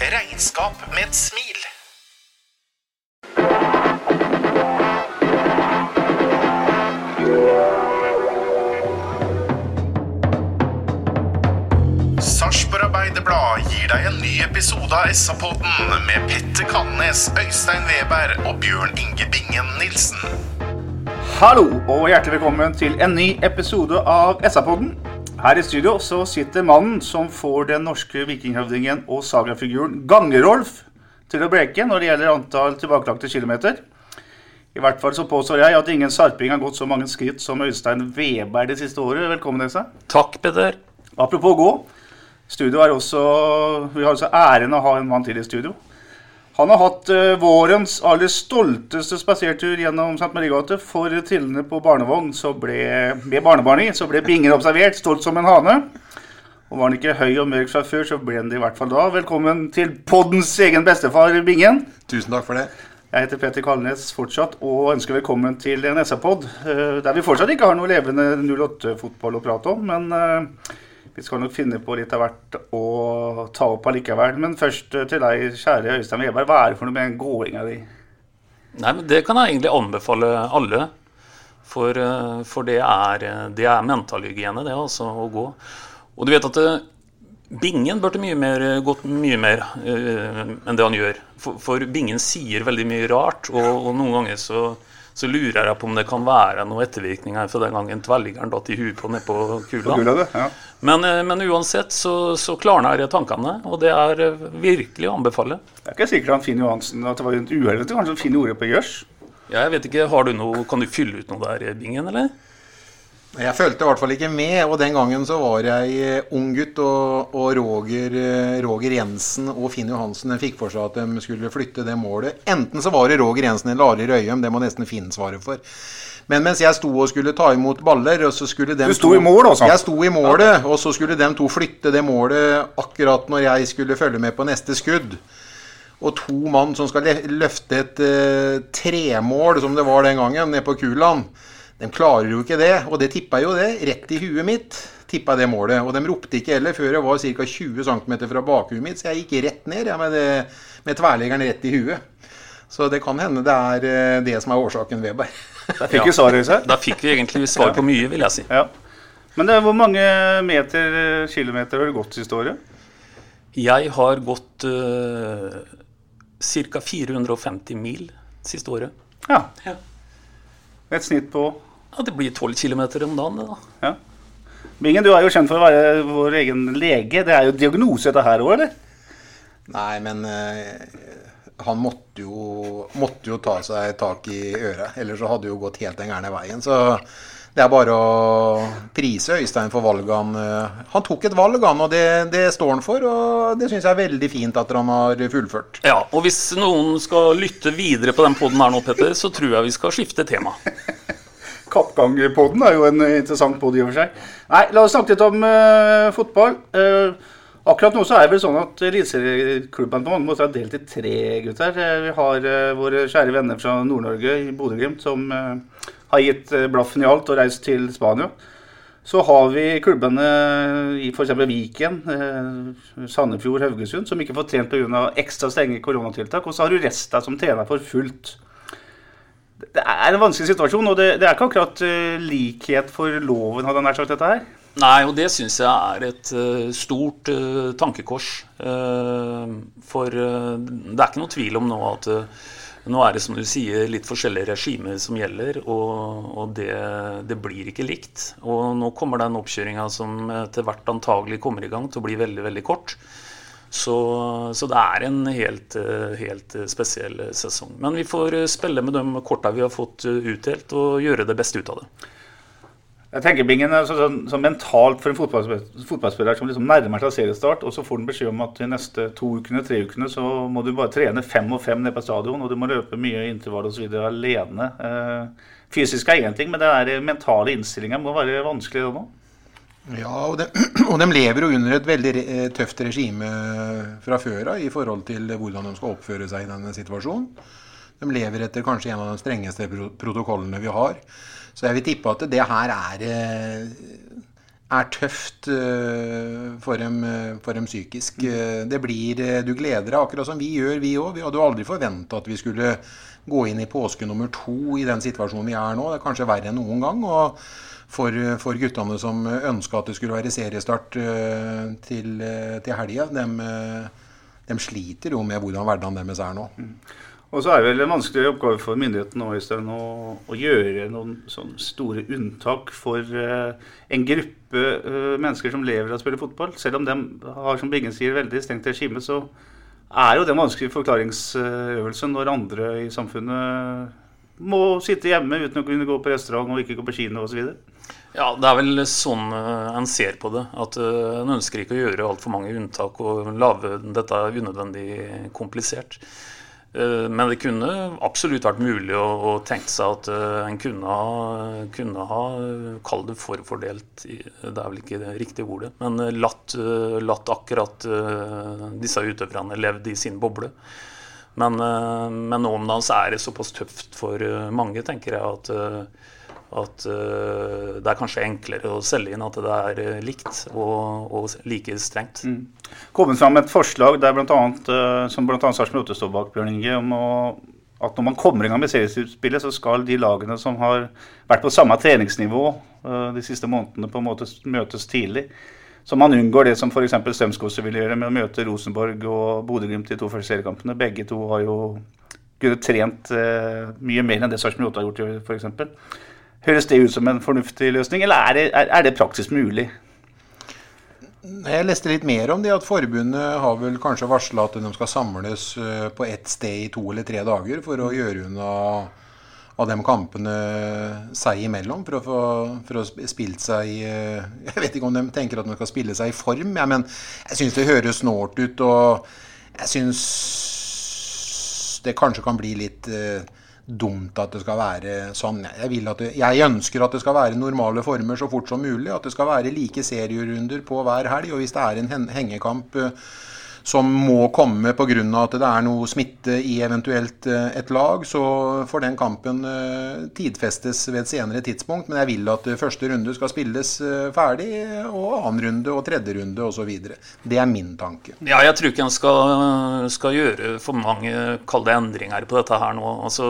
Regnskap med et smil. Sarpsborg Arbeiderblad gir deg en ny episode av SA-podden med Petter Kannes, Øystein Weber og Bjørn Inge Bingen Nilsen. Hallo og hjertelig velkommen til en ny episode av SA-podden. Her i studio så sitter mannen som får den norske vikinghøvdingen og sagafiguren Gangerolf til å breke når det gjelder antall tilbakelagte kilometer. I hvert fall så påstår jeg at ingen sarping har gått så mange skritt som Øystein Weber det siste året. Velkommen, Esa. Takk, Peder. Apropos gå. Studio er også, Vi har også æren å ha en mann til i studio. Han har hatt eh, vårens aller stolteste spasertur gjennom St. Marigate For trillende på barnevogn så ble, med barnebarn i så ble Bingen observert, stolt som en hane. Og var han ikke høy og mørk fra før, så ble han det i hvert fall da. Velkommen til poddens egen bestefar, Bingen. Tusen takk for det. Jeg heter Peter Kalnes fortsatt, og ønsker velkommen til en SA-pod. Der vi fortsatt ikke har noe levende 08-fotball å prate om, men eh, vi skal nok finne på litt av hvert å ta opp allikevel. Men først eh, til deg, kjære Øystein Weberg. Hva er det for noe med gåinga di? Nei, men Det kan jeg egentlig anbefale alle. For, eh, for det, er, eh, er mentalhygiene, det altså, å gå. Og du vet at Bingen burde mye mer, gått mye mer uh, enn det han gjør. For, for Bingen sier veldig mye rart, og, og noen ganger så, så lurer jeg på om det kan være noen ettervirkninger fra den gangen tverrliggeren datt i huet på nedpå kula. Det? Ja. Men, eh, men uansett så, så klarner tankene, og det er eh, virkelig å anbefale. Det er ikke sikkert han Finn Johansen at det var et uhell. Kanskje han finner ordet på gjørs? Ja, jeg vet ikke, har du noe, Kan du fylle ut noe der, Bingen, eller? Jeg følte i hvert fall ikke med, og den gangen så var jeg eh, ung gutt, og, og Roger, eh, Roger Jensen og Finn Johansen fikk for seg at de skulle flytte det målet. Enten så var det Roger Jensen eller Arild Røyum, det må nesten Finn svare for. Men mens jeg sto og skulle ta imot baller og så skulle dem Du sto to, i mål, altså? Jeg sto i målet, og så skulle de to flytte det målet akkurat når jeg skulle følge med på neste skudd. Og to mann som skal løfte et uh, tremål, som det var den gangen, nede på Kuland. De klarer jo ikke det, og det tippa jo det. Rett i huet mitt tippa det målet. Og de ropte ikke heller før jeg var ca. 20 cm fra bakhuet mitt, så jeg gikk rett ned ja, med, det, med tverleggeren rett i huet. Så det kan hende det er eh, det som er årsaken, Weber. Der fikk vi svaret, Øystein. Da fikk vi egentlig svar på mye, vil jeg si. Ja. Men det, hvor mange meter, kilometer har du gått siste året? Jeg har gått uh, ca. 450 mil siste året. Ja. Ja. Et snitt på Ja, Det blir 12 km om dagen, det da. Ja. Bingen, du er jo kjent for å være vår egen lege. Det er jo diagnose dette her òg, eller? Nei, men uh, han måtte jo, måtte jo ta seg tak i øret. Ellers så hadde det jo gått helt den gærne veien. Så det er bare å prise Øystein for valget han eh, Han tok et valg, han, og det, det står han for. Og det syns jeg er veldig fint at han har fullført. Ja, og hvis noen skal lytte videre på den poden her nå, Petter, så tror jeg vi skal skifte tema. Kappgangpodden er jo en interessant podd i og for seg. Nei, la oss snakke litt om uh, fotball. Uh, akkurat nå så er det vel sånn at eliteserieklubben på mange måter er delt i tre, gutter. Eh, vi har uh, våre kjære venner fra Nord-Norge i Bodø-Glimt som eh, har gitt eh, blaffen i alt og reist til Spania. Så har vi klubbene i f.eks. Viken, eh, Sandefjord, Haugesund, som ikke får trent pga. ekstra strenge koronatiltak. Og så har du Resta som trener for fullt. Det er en vanskelig situasjon, og det, det er ikke akkurat eh, likhet for loven, hadde jeg nær sagt dette her. Nei, og det syns jeg er et uh, stort uh, tankekors. Uh, for det er ikke noe tvil om nå at nå er det som du sier litt forskjellige regimer som gjelder, og, og det, det, blir ikke likt. Og nå kommer den oppkjøringa som etter hvert antagelig kommer i gang, til å bli veldig, veldig kort. Så, så, det er en helt, helt, spesiell sesong. Men vi får spille med de korta vi har fått utdelt, og gjøre det beste ut av det. Jeg tenker Bingen så, så, så mentalt for en fotballspiller, fotballspiller som liksom nærmer seg seriestart, og så får han beskjed om at de neste to ukene, tre ukene så må du bare trene fem og fem ned på stadion, og du må løpe mye intervall osv. alene. Eh, fysisk er én ting, men det er mentale innstillinga må være vanskelig nå? Ja, og de, og de, lever jo under et veldig eh, tøft regime fra før av i forhold til hvordan de skal oppføre seg i denne situasjonen. De lever etter kanskje en av de strengeste protokollene vi har. Så jeg vil tippe at det her er, eh, er tøft eh, for dem, for dem psykisk. Mm. Det blir, Du gleder deg akkurat som vi gjør, vi òg. Vi hadde jo aldri forventa at vi skulle gå inn i påske nummer to i den situasjonen vi er nå. Det er kanskje verre enn noen gang. og for, for guttene som ønska at det skulle være seriestart eh, til, til helga, de, de, sliter jo med hvordan hverdagen deres er nå. Mm. Og så er det vel en vanskelig oppgave for myndighetene nå, Øystein, å, å, gjøre noen sånne store unntak for uh, en gruppe uh, mennesker som lever av å spille fotball. Selv om de har, som Bingen sier, veldig strengt regime, så er jo det en vanskelig forklaringsøvelse når andre i samfunnet må sitte hjemme uten å kunne gå på restaurant og ikke gå på kino osv. Ja, det er vel sånn uh, en ser på det. At uh, en ønsker ikke å gjøre altfor mange unntak og lage dette unødvendig komplisert. Eh, men det kunne absolutt vært mulig å, tenke seg at en kunne ha, kunne ha kall det forfordelt, det er vel ikke det riktige ordet, men latt, latt akkurat disse utøverne levd i sin boble. Men, men nå om dagen så er det såpass tøft for mange, tenker jeg, at at uh, det er kanskje enklere å selge inn at det er uh, likt og, og, like strengt. Mm. Kommet fram et forslag der blant annet, uh, som bl.a. Sarpsborg 8 står bak, Bjørn Inge, om å, at når man kommer i gang med seriespillet, så skal de lagene som har vært på samme treningsnivå de siste månedene, på en måte møtes tidlig. Så man unngår det som f.eks. Strømskose vil gjøre med å møte Rosenborg og Bodø-Glimt i to første seriekampene. Begge to har jo kunnet trent mye mer enn det Sarpsborg 8 har gjort, f.eks. Høres det ut som en fornuftig løsning, eller er det, er, det praktisk mulig? Jeg leste litt mer om det, at forbundet har vel kanskje varsla at de skal samles eh, på ett sted i to eller tre dager for å gjøre unna av de kampene seg imellom. For å få for å spilt seg eh, Jeg vet ikke om de tenker at de skal spille seg i form, ja, men jeg syns det høres snålt ut. Og jeg syns det kanskje kan bli litt uh, dumt at det skal være sånn. Jeg, det, jeg, ønsker at det skal være normale former så fort som mulig. At det skal være like serierunder på hver helg. Og hvis det er en hengekamp uh, som må komme pga. at det er noe smitte i eventuelt eh, et lag, så får den kampen eh, tidfestes ved et senere tidspunkt. Men jeg vil at eh, første runde skal spilles ferdig, og annen runde og tredje runde osv. Det er min tanke. Ja, jeg tror ikke en skal, skal gjøre for mange kalde endringer på dette her nå. Altså,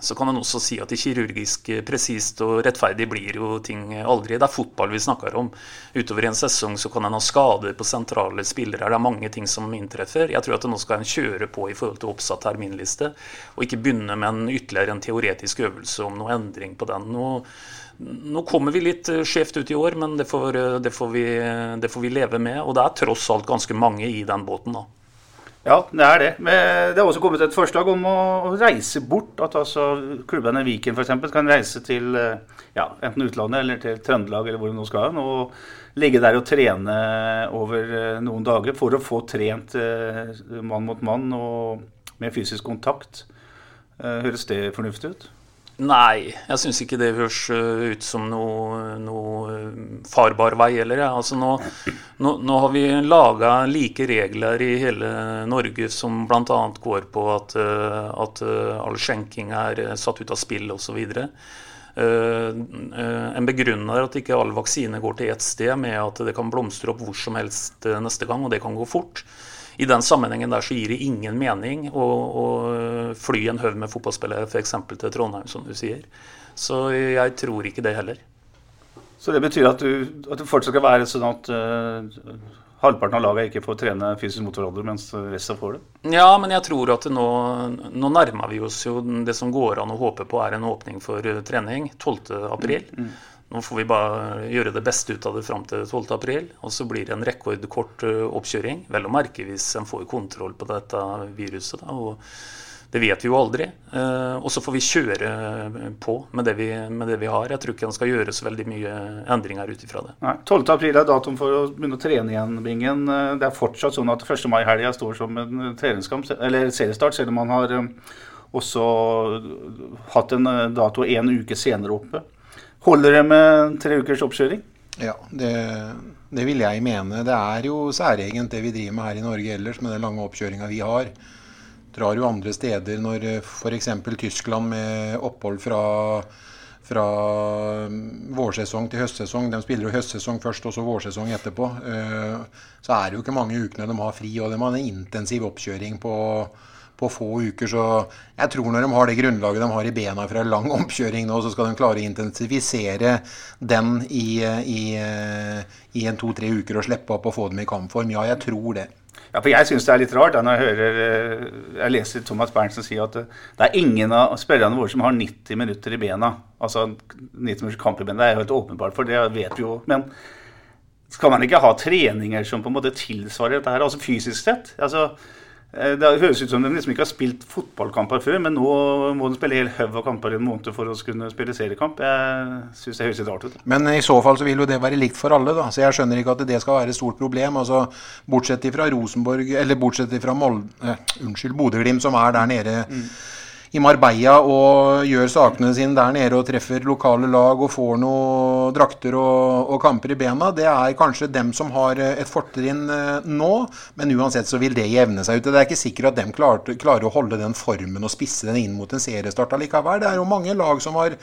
så kan en også si at det kirurgisk presist og rettferdig blir jo ting aldri. Det er fotball vi snakker om. Utover en sesong så kan en ha skader på sentrale spillere. Det er mange mange ting som inntreffer. Jeg tror at nå skal en kjøre på i forhold til oppsatt terminliste, og ikke begynne med en ytterligere en teoretisk øvelse om noe endring på den. Nå, nå kommer vi litt eh, skjevt ut i år, men det får, eh, det, får vi, det får, vi, leve med. Og det er tross alt ganske mange i den båten, da. Ja, det er det. Men det har også kommet et forslag om å reise bort. At altså klubbene Viken f.eks. kan reise til eh, ja, enten utlandet eller til Trøndelag eller hvor de nå skal. Og ligge der og trene over eh, noen dager for å få trent eh, mann mot mann og med fysisk kontakt. Eh, høres det fornuftig ut? Nei, jeg syns ikke det høres ut som noe, noe farbar vei heller. Ja. Altså nå, nå, nå, har vi laga like regler i hele Norge som bl.a. går på at, at all skjenking er satt ut av spill osv. Eh, eh, en begrunner at ikke all vaksine går til ett sted, med at det kan blomstre opp hvor som helst eh, neste gang, og det kan gå fort. I den sammenhengen der så gir det ingen mening å, å fly en haug med fotballspillere f.eks. til Trondheim, som du sier. Så jeg tror ikke det heller. Så det betyr at du, at du fortsatt skal være sånn at uh, halvparten av laget ikke får trene fysisk mot hverandre, mens resten får det? Ja, men jeg tror at nå, nå nærmer vi oss jo det som går an å håpe på er en åpning for uh, trening 12.4. Mm, mm. Nå får vi bare gjøre det beste ut av det fram til 12.4. Og så blir det en rekordkort uh, oppkjøring. Vel å merke hvis en får kontroll på dette viruset. Da, og det vet vi jo aldri. Eh, og så får vi kjøre på med det vi, med det vi har. Jeg tror ikke det skal gjøres veldig mye endringer ut ifra det. Nei, 12.4 er datoen for å begynne å trene igjen, Bingen. Eh, det er fortsatt sånn at 1. mai-helga står som en treningskamp, eller seriestart, selv om man har eh, også hatt en dato en uke senere oppe. Holder det med tre ukers oppkjøring? Ja, det, det vil jeg mene. Det er jo særegent det vi driver med her i Norge ellers, med den lange oppkjøringa vi har drar jo andre steder når eh, f.eks. Tyskland med opphold fra, fra mm, vårsesong til høstsesong. De spiller jo høstsesong først og så vårsesong etterpå. Eh, så er det jo ikke mange ukene de har fri, og de har en intensiv oppkjøring på, på få uker. Så jeg tror når de har det grunnlaget de har i bena fra lang oppkjøring nå, så skal de klare å intensifisere den i, i, i en to-tre uker og slippe opp og få dem i kampform. Ja, jeg tror det. Ja, for Jeg syns det er litt rart da, når jeg hører eh, Jeg leser Thomas Berntsen si at eh, det er ingen av spillerne våre som har 90 minutter i bena. Altså 90 minutter kamp i bena. Det er jo helt åpenbart, for det vet vi jo. Men skal man ikke ha treninger som på en måte tilsvarer dette her, altså fysisk sett? Altså, det høres ut som de liksom ikke har spilt fotballkamper før, men nå må de spille hel haug av kamper i en måned for å kunne spille seriekamp. Jeg syns det høres litt rart ut. Men i så fall så vil jo det være likt for alle, da. Så jeg skjønner ikke at det skal være et stort problem. Altså, Bortsett fra Rosenborg, eller bortsett fra Molde, eh, unnskyld, Bodø-Glimt, som er der nede. Mm i Marbella og gjør sakene sine der nede og treffer lokale lag og får noen drakter og, og, kamper i bena, det er kanskje dem som har eh, et fortrinn eh, nå. Men uansett så vil det jevne seg ut. Det er ikke sikkert at dem klarer, klarer å holde den formen og spisse den inn mot en seriestart allikevel. Det er jo mange lag som har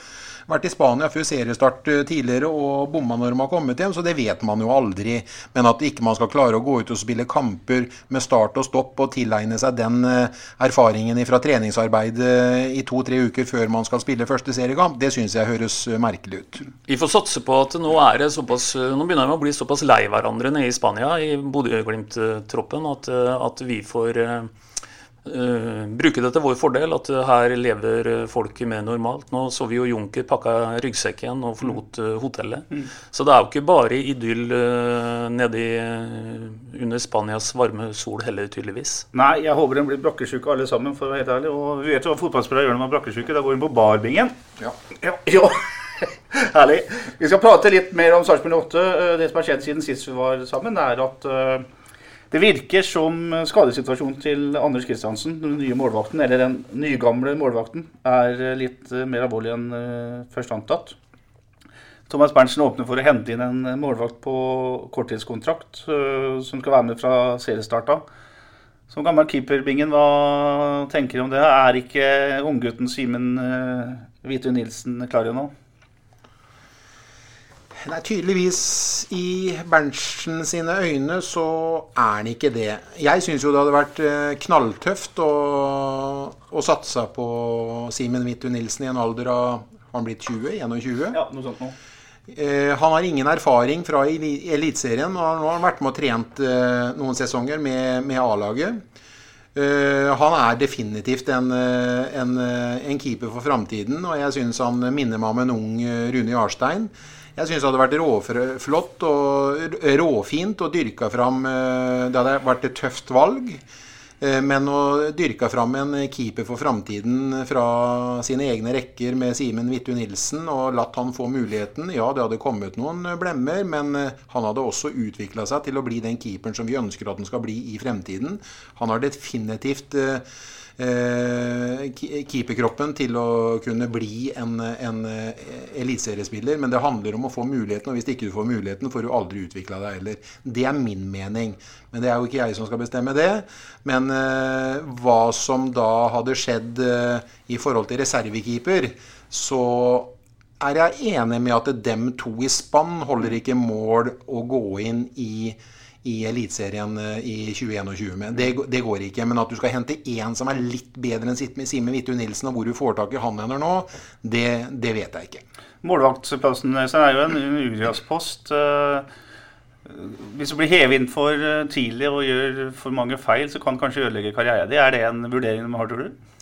vært i Spania før seriestart eh, tidligere og bomma når de har kommet hjem, så det vet man jo aldri. Men at ikke man skal klare å gå ut og spille kamper med start og stopp og tilegne seg den erfaringen fra treningsarbeidet i to-tre uker før man skal spille første seriekamp, det syns jeg høres merkelig ut. Vi får satse på at nå er det såpass Nå begynner vi å bli såpass lei hverandre nede i Spania, i Bodø-Glimt-troppen, at, at vi får Uh, bruke det til vår fordel, at her lever folk mer normalt. Nå så vi jo Junker pakka ryggsekken og forlot uh, hotellet. Mm. Så det er jo ikke bare idyll uh, nedi under Spanias varme sol heller, tydeligvis. Nei, jeg håper de blir brakkesjuke alle sammen, for å være helt ærlig. Og vi vet jo hva fotballspillere gjør når de er brakkesjuke. Da går de på barbingen. Ja. ja, ja. Herlig. Vi skal prate litt mer om Sarpsborg 8. Det som har skjedd siden sist vi var sammen, er at det virker som skadesituasjonen til Anders Kristiansen, den nye målvakten, eller den nygamle målvakten, er litt eh, mer alvorlig enn eh, først antatt. Thomas Berntsen åpner for å hente inn en målvakt på korttidskontrakt, eh, som skal være med fra seriestart av. Som gammel keeper-bingen, hva tenker du om det? Er ikke unggutten Simen Hvitøy Nilsen klar nå? Nei, tydeligvis i Berntsen sine øyne så er han ikke det. Jeg syns jo det hadde vært eh, knalltøft å, å satse på Simen Vittu Nilsen i en alder av Har han blitt 20? 21? Ja, noe sånt noe. Eh, han har ingen erfaring fra Eliteserien. Nå har han vært med og trent eh, noen sesonger med, med A-laget. Han er definitivt en, en, en keeper for framtiden, og jeg syns han minner meg om en ung Rune Jarstein. Jeg syns det hadde vært råflott og råfint å dyrke fram eh, Det hadde vært et tøft valg. Eh, men å dyrke fram en keeper for framtiden fra sine egne rekker med Simen Vittu Nilsen og latt han få muligheten Ja, det hadde kommet noen blemmer, men eh, han hadde også utvikla seg til å bli den keeperen som vi ønsker at han skal bli i fremtiden. Han har definitivt keeperkroppen til å kunne bli en, en eh, eliteseriespiller. Men det handler om å få muligheten, og hvis ikke du får muligheten, får du aldri utvikla deg heller. Det er min mening. Men det er jo ikke jeg som skal bestemme det. Men eh, hva som da hadde skjedd eh, i forhold til reservekeeper, så er jeg enig med at dem to i spann holder ikke mål å gå inn i i Eliteserien eh, i 2021 med. Det, det, går ikke. Men at du skal hente én som er litt bedre enn Simen Vittu Nilsen, og hvor du får tak i han hender nå, det, det, vet jeg ikke. Målvaktsplassen deres er jo en uriaspost. Eh, Hvis du blir hevet inn for eh, tidlig og gjør for mange feil, så kan det kanskje ødelegge karrieren. Er det en vurdering de har, tror du?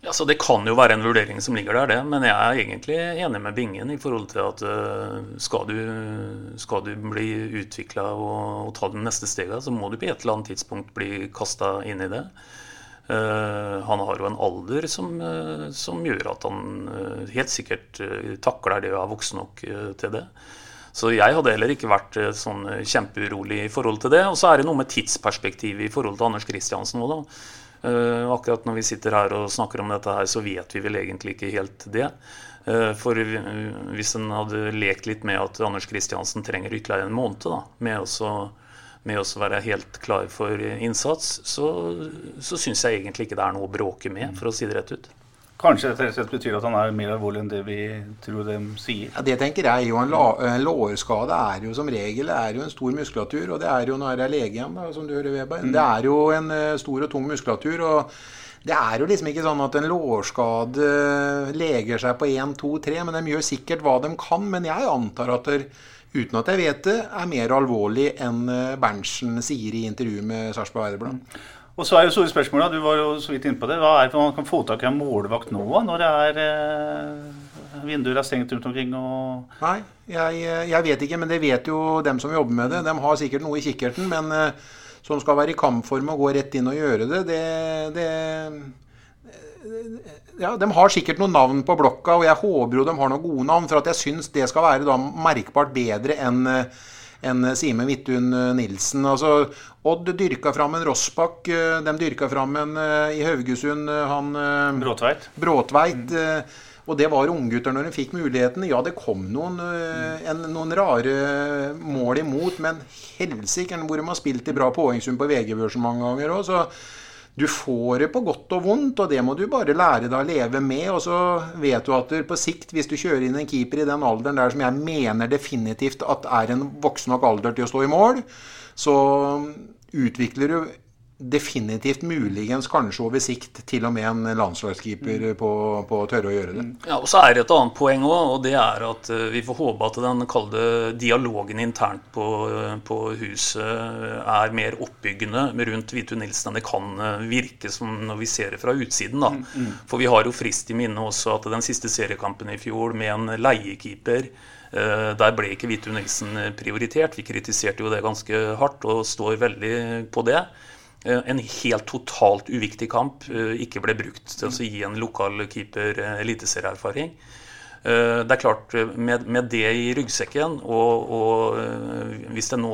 Ja, så Det kan jo være en vurdering som ligger der, det. Men jeg er egentlig enig med Bingen i forhold til at uh, skal, du, skal, du, bli utvikla og, og, ta de neste stegene, så må du på et eller annet tidspunkt bli kasta inn i det. Uh, han har jo en alder som, uh, som gjør at han helt sikkert takler det og er voksen nok til det. Så jeg hadde heller ikke vært sånn kjempeurolig i forhold til det. Og så er det noe med tidsperspektivet i forhold til Anders Kristiansen òg, da. Uh, akkurat når vi sitter her og snakker om dette her, så vet vi vel egentlig ikke helt det. Uh, for hvis en hadde lekt litt med at Anders Kristiansen trenger ytterligere en måned da, med, å, med å være helt klar for innsats, så, så syns jeg egentlig ikke det er noe å bråke med, for å si det rett ut. Kanskje det rett betyr at han er mer alvorlig enn det vi tror de sier? Ja, det tenker jeg jo. En, en lårskade er jo som regel er jo en stor muskulatur. Og det er jo når jeg er lege igjen, da, som du hører, Weber. Mm. Det er jo en uh, stor og tung muskulatur. og det er jo liksom ikke sånn at en lårskade leger seg på 1, 2, 3, men de gjør sikkert hva de kan. Men jeg antar at det, uten at jeg vet det, er mer alvorlig enn eh, Berntsen sier i intervjuet med Sarpsborg Arbeiderblad. Mm. Og så er jo store spørsmålet, du var jo så vidt inne på det, hva er det man kan få tak i en målvakt nå når det er eh, vinduer er stengt rundt omkring? og... Nei, jeg, jeg, vet ikke, men det vet jo dem som jobber med det. De har sikkert noe i kikkerten, men eh, som skal være i kampform og gå rett inn og gjøre det, det, det ja, De har sikkert noen navn på blokka, og jeg håper jo de har noen gode navn. For at jeg syns det skal være da merkbart bedre enn en Simen Vidtun eh, Nilsen. Altså, Odd dyrka fram en Rossbakk. Eh, de dyrka fram en eh, i Haugesund han Bråtveit. Bråtveit mm. Og det var unggutter når de fikk muligheten. Ja, det kom noen, en, noen rare mål imot, men helsike hvor de har spilt i bra poengsum på VG-børsen mange ganger òg. Du får det på godt og vondt, og det må du bare lære deg å leve med. Og så vet du at på sikt, hvis du kjører inn en keeper i den alderen der som jeg mener definitivt at er en voksen nok alder til å stå i mål, så utvikler du definitivt muligens kanskje over sikt til og med en landslagskeeper mm. på, på å tørre å gjøre det. Ja, og Så er det et annet poeng òg, og det er at eh, vi får håpe at den kalde dialogen internt på, på, huset er mer oppbyggende rundt Vitu Nilsen enn det kan eh, virke som når vi ser det fra utsiden. da. Mm, mm. For vi har jo frist i minne også at den siste seriekampen i fjor med en leiekeeper eh, der ble ikke Vitu Nilsen prioritert. Vi kritiserte jo det ganske hardt og står veldig på det. Eh, en helt totalt uviktig kamp eh, ikke ble brukt til å gi en lokal keeper eh, eliteserieerfaring. Det er klart, med, med, det i ryggsekken, og, og hvis det nå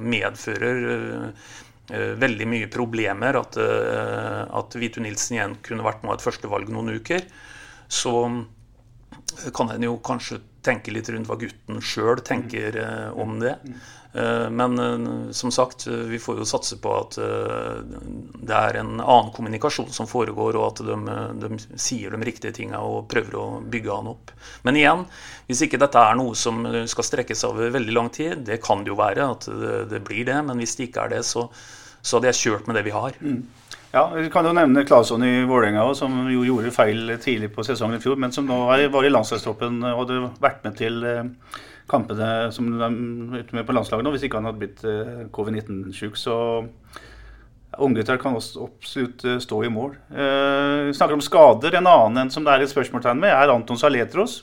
medfører veldig mye problemer at, at Vitu Nilsen igjen kunne vært nå et førstevalg noen uker, så kan en jo kanskje tenke litt rundt hva gutten sjøl tenker eh, om det. Eh, men eh, som sagt, vi får jo satse på at det er en annen kommunikasjon som foregår, og at de, de sier de riktige tinga og prøver å bygge han opp. Men igjen, hvis ikke dette er noe som skal strekkes over veldig lang tid, det kan det jo være at det, det blir det, men hvis det ikke er det, så, så hadde jeg kjørt med det vi har. Mm. Ja, Vi kan jo nevne Claesson i Vålerenga, som jo gjorde feil tidlig på sesongen i fjor, men som nå var i landslagstroppen og hadde vært med til eh, kampene som de er med på landslaget nå, hvis ikke han hadde blitt eh, covid-19-sjuk. Så unggutter kan også absolutt eh, stå i mål. Vi snakker om skader. En annen enn som det er et spørsmålstegn med, er Anton Saletros.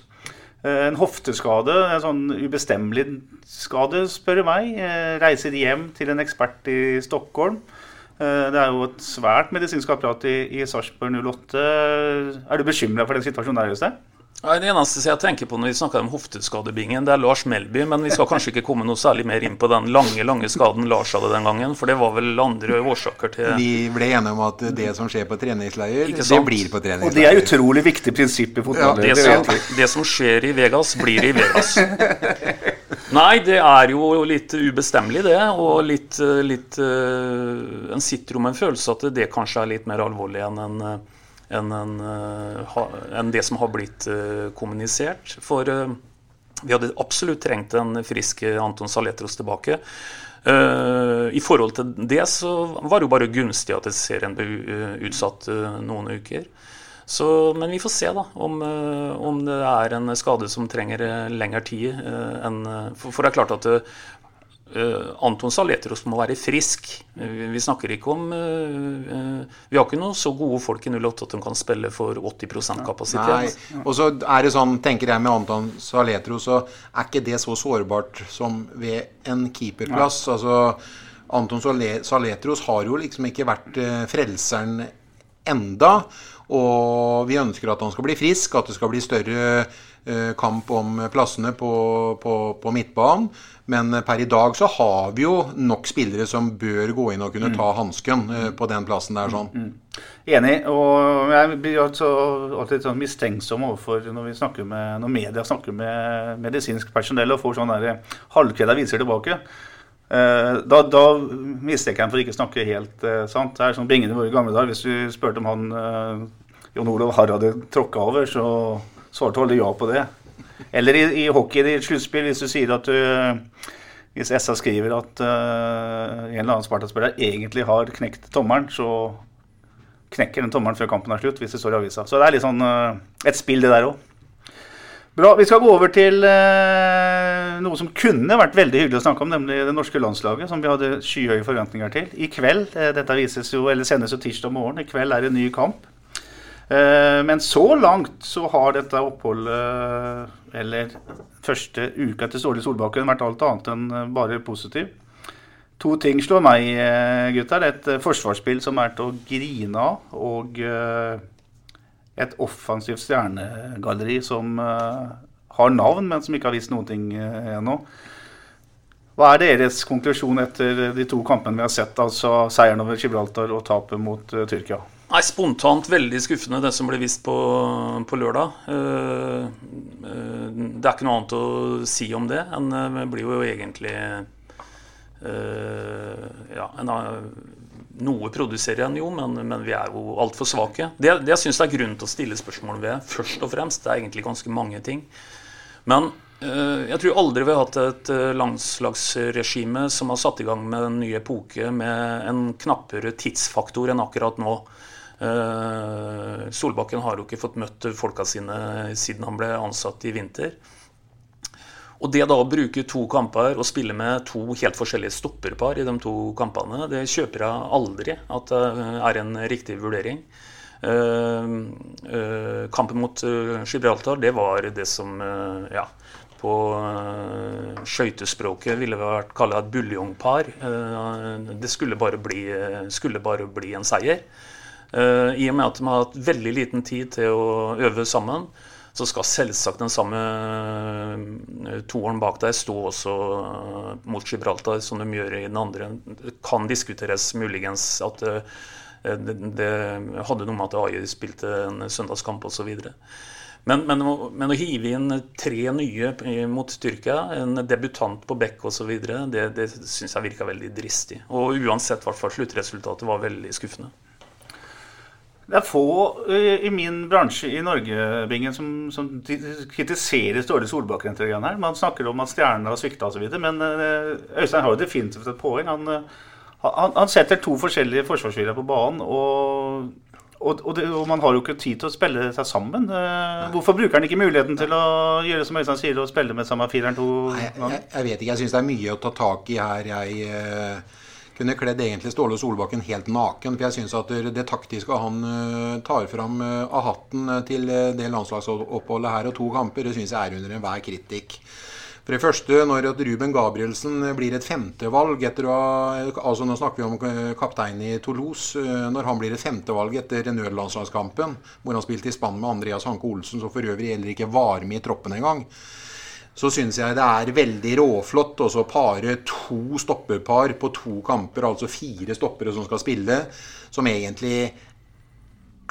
En hofteskade, en sånn ubestemmelig skade, spør du meg. Reiser hjem til en ekspert i Stockholm. Eh, det er jo et svært medisinsk apparat i, i Sarpsborg 08. Er du bekymra for den situasjonen der, Øystein? Ja, det eneste jeg tenker på når vi snakker om hofteskadebingen, det er Lars Melby. Men vi skal kanskje ikke komme noe særlig mer inn på den lange lange skaden Lars hadde den gangen. For det var vel andre årsaker til Vi ble enige om at det som skjer på treningsleier, det blir på treningsleier. Og det er utrolig viktig prinsipp i fotball. Ja, det, som, det som skjer i Vegas, blir i Vegas. Nei, det er jo litt ubestemmelig, det. Og litt, litt uh, En sitter jo med en følelse at det kanskje er litt mer alvorlig enn en, en, en, uh, enn det som har blitt uh, kommunisert. For vi hadde absolutt trengt en frisk Anton Saletros tilbake. I forhold til det så var det jo bare gunstig at serien ble utsatt noen uker. Så, men vi får se da, om, eh, om det er en skade som trenger eh, lengre tid. eh, enn, for, for det er klart at Uh, Anton Saletros må være frisk. Vi, vi snakker ikke om uh, uh, Vi har ikke noe så gode folk i 08 at de kan spille for 80 Nei. kapasitet. Og så er det sånn, tenker jeg med Anton Saletros, så er ikke det så sårbart som ved en keeperplass. Altså, Anton Saletros har jo liksom ikke vært frelseren enda. Og vi ønsker at han skal bli frisk, at det skal bli større eh, kamp om plassene på, på, på midtbanen. Men eh, per i dag så har vi jo nok spillere som bør gå inn og kunne ta hansken eh, på den plassen der. sånn. Enig. Og jeg blir alltid litt sånn mistenksom overfor når vi snakker med, når media snakker med medisinsk personell og får sånn der halvkvedda viser tilbake. Eh, Da, da mistenker jeg ham for ikke å snakke helt eh, sant. Det er sånn bingende i våre gamle dager. Hvis du spurte om han eh, Jon Olav Harr hadde tråkka over, så svarte alle ja på det. Eller i, i hockey i et sluttspill, hvis du sier at du Hvis SA skriver at uh, en eller annen Sparta-spiller egentlig har knekt tommelen, så knekker den tommelen før kampen er slutt, hvis det står i avisa. Så det er litt sånn uh, et spill, det der òg. Bra. Vi skal gå over til uh, noe som kunne vært veldig hyggelig å snakke om, nemlig det norske landslaget, som vi hadde skyhøye forventninger til. I kveld, dette vises jo, eller sendes jo tirsdag morgen, i kveld er det en ny kamp. Eh, men så langt så har dette oppholdet, eller første uka til Ståle Solbakken, vært alt annet enn eh, bare positiv. To ting slår meg, eh, gutter. Et eh, forsvarsspill som er til å grine av, og eh, et offensivt stjernegalleri som eh, har navn, men som ikke har vist noen ting eh, ennå. Hva er deres konklusjon etter de to kampene vi har sett, altså seieren over Gibraltar og tapet mot eh, Tyrkia? Nei, Spontant veldig skuffende, det som ble vist på, på lørdag. Eh, eh, det er ikke noe annet å si om det enn eh, det blir jo egentlig eh, Ja, en, noe produserer en jo, men, men vi er jo altfor svake. Det, det jeg syns det er grunn til å stille spørsmål ved, først og fremst, det er egentlig ganske mange ting. Men eh, jeg tror aldri vi har hatt et eh, landslagsregime som har satt i gang med en ny epoke med en knappere tidsfaktor enn akkurat nå. Eh, Solbakken har jo ikke fått møtt folka sine siden han ble ansatt i vinter. Og det da å bruke to kamper og spille med to helt forskjellige stopperpar i de to kampene, det kjøper jeg aldri at det er en riktig vurdering. Eh, eh, kampen mot eh, Gibraltar, det var det som eh, ja, på uh, skøytespråket ville vært kalla et buljongpar. Eh, det skulle bare, bli, skulle bare bli en seier. Eh, I og med at de har hatt veldig liten tid til å øve sammen, så skal selvsagt den samme eh, toeren bak deg stå også eh, mot Gibraltar, som de gjør i den andre. Det kan diskuteres muligens at eh, det, det hadde noe med at AI spilte en søndagskamp osv. Men, men, men å hive inn tre nye mot Tyrkia, en debutant på bekk osv., det, det syns jeg virka veldig dristig. Og uansett, hvert fall sluttresultatet var veldig skuffende. Det er få eh, i min bransje i Norge Bingen, som, som kritiserer Ståle Solbakken. her. Man snakker om at stjernene har svikta osv. Men eh, Øystein har jo definitivt et poeng. Han, eh, han, han setter to forskjellige forsvarsspillere på banen. Og, og, og, det, og man har jo ikke tid til å spille seg sammen. Nei. Hvorfor bruker han ikke muligheten til å gjøre som Øystein sier, og spille med samme fireren to ganger? Jeg, jeg vet ikke, jeg syns det er mye å ta tak i her. Jeg kunne kledd egentlig Ståle Solbakken helt naken. For jeg syns at det, taktiske han eh, tar fram eh, av hatten eh, til det landslagsoppholdet her og to kamper, det syns jeg er under enhver kritikk. For det første, når Ruben Gabrielsen blir et femtevalg etter å altså Nå snakker vi om kapteinen i Toulouse. Når han blir et femtevalg etter nødlandslagskampen, hvor han spilte i spann med Andreas Hanke Olsen, som for øvrig heller ikke var med i troppen engang så syns jeg det er veldig råflott å pare to stopperpar på to kamper, altså fire stoppere som skal spille, som egentlig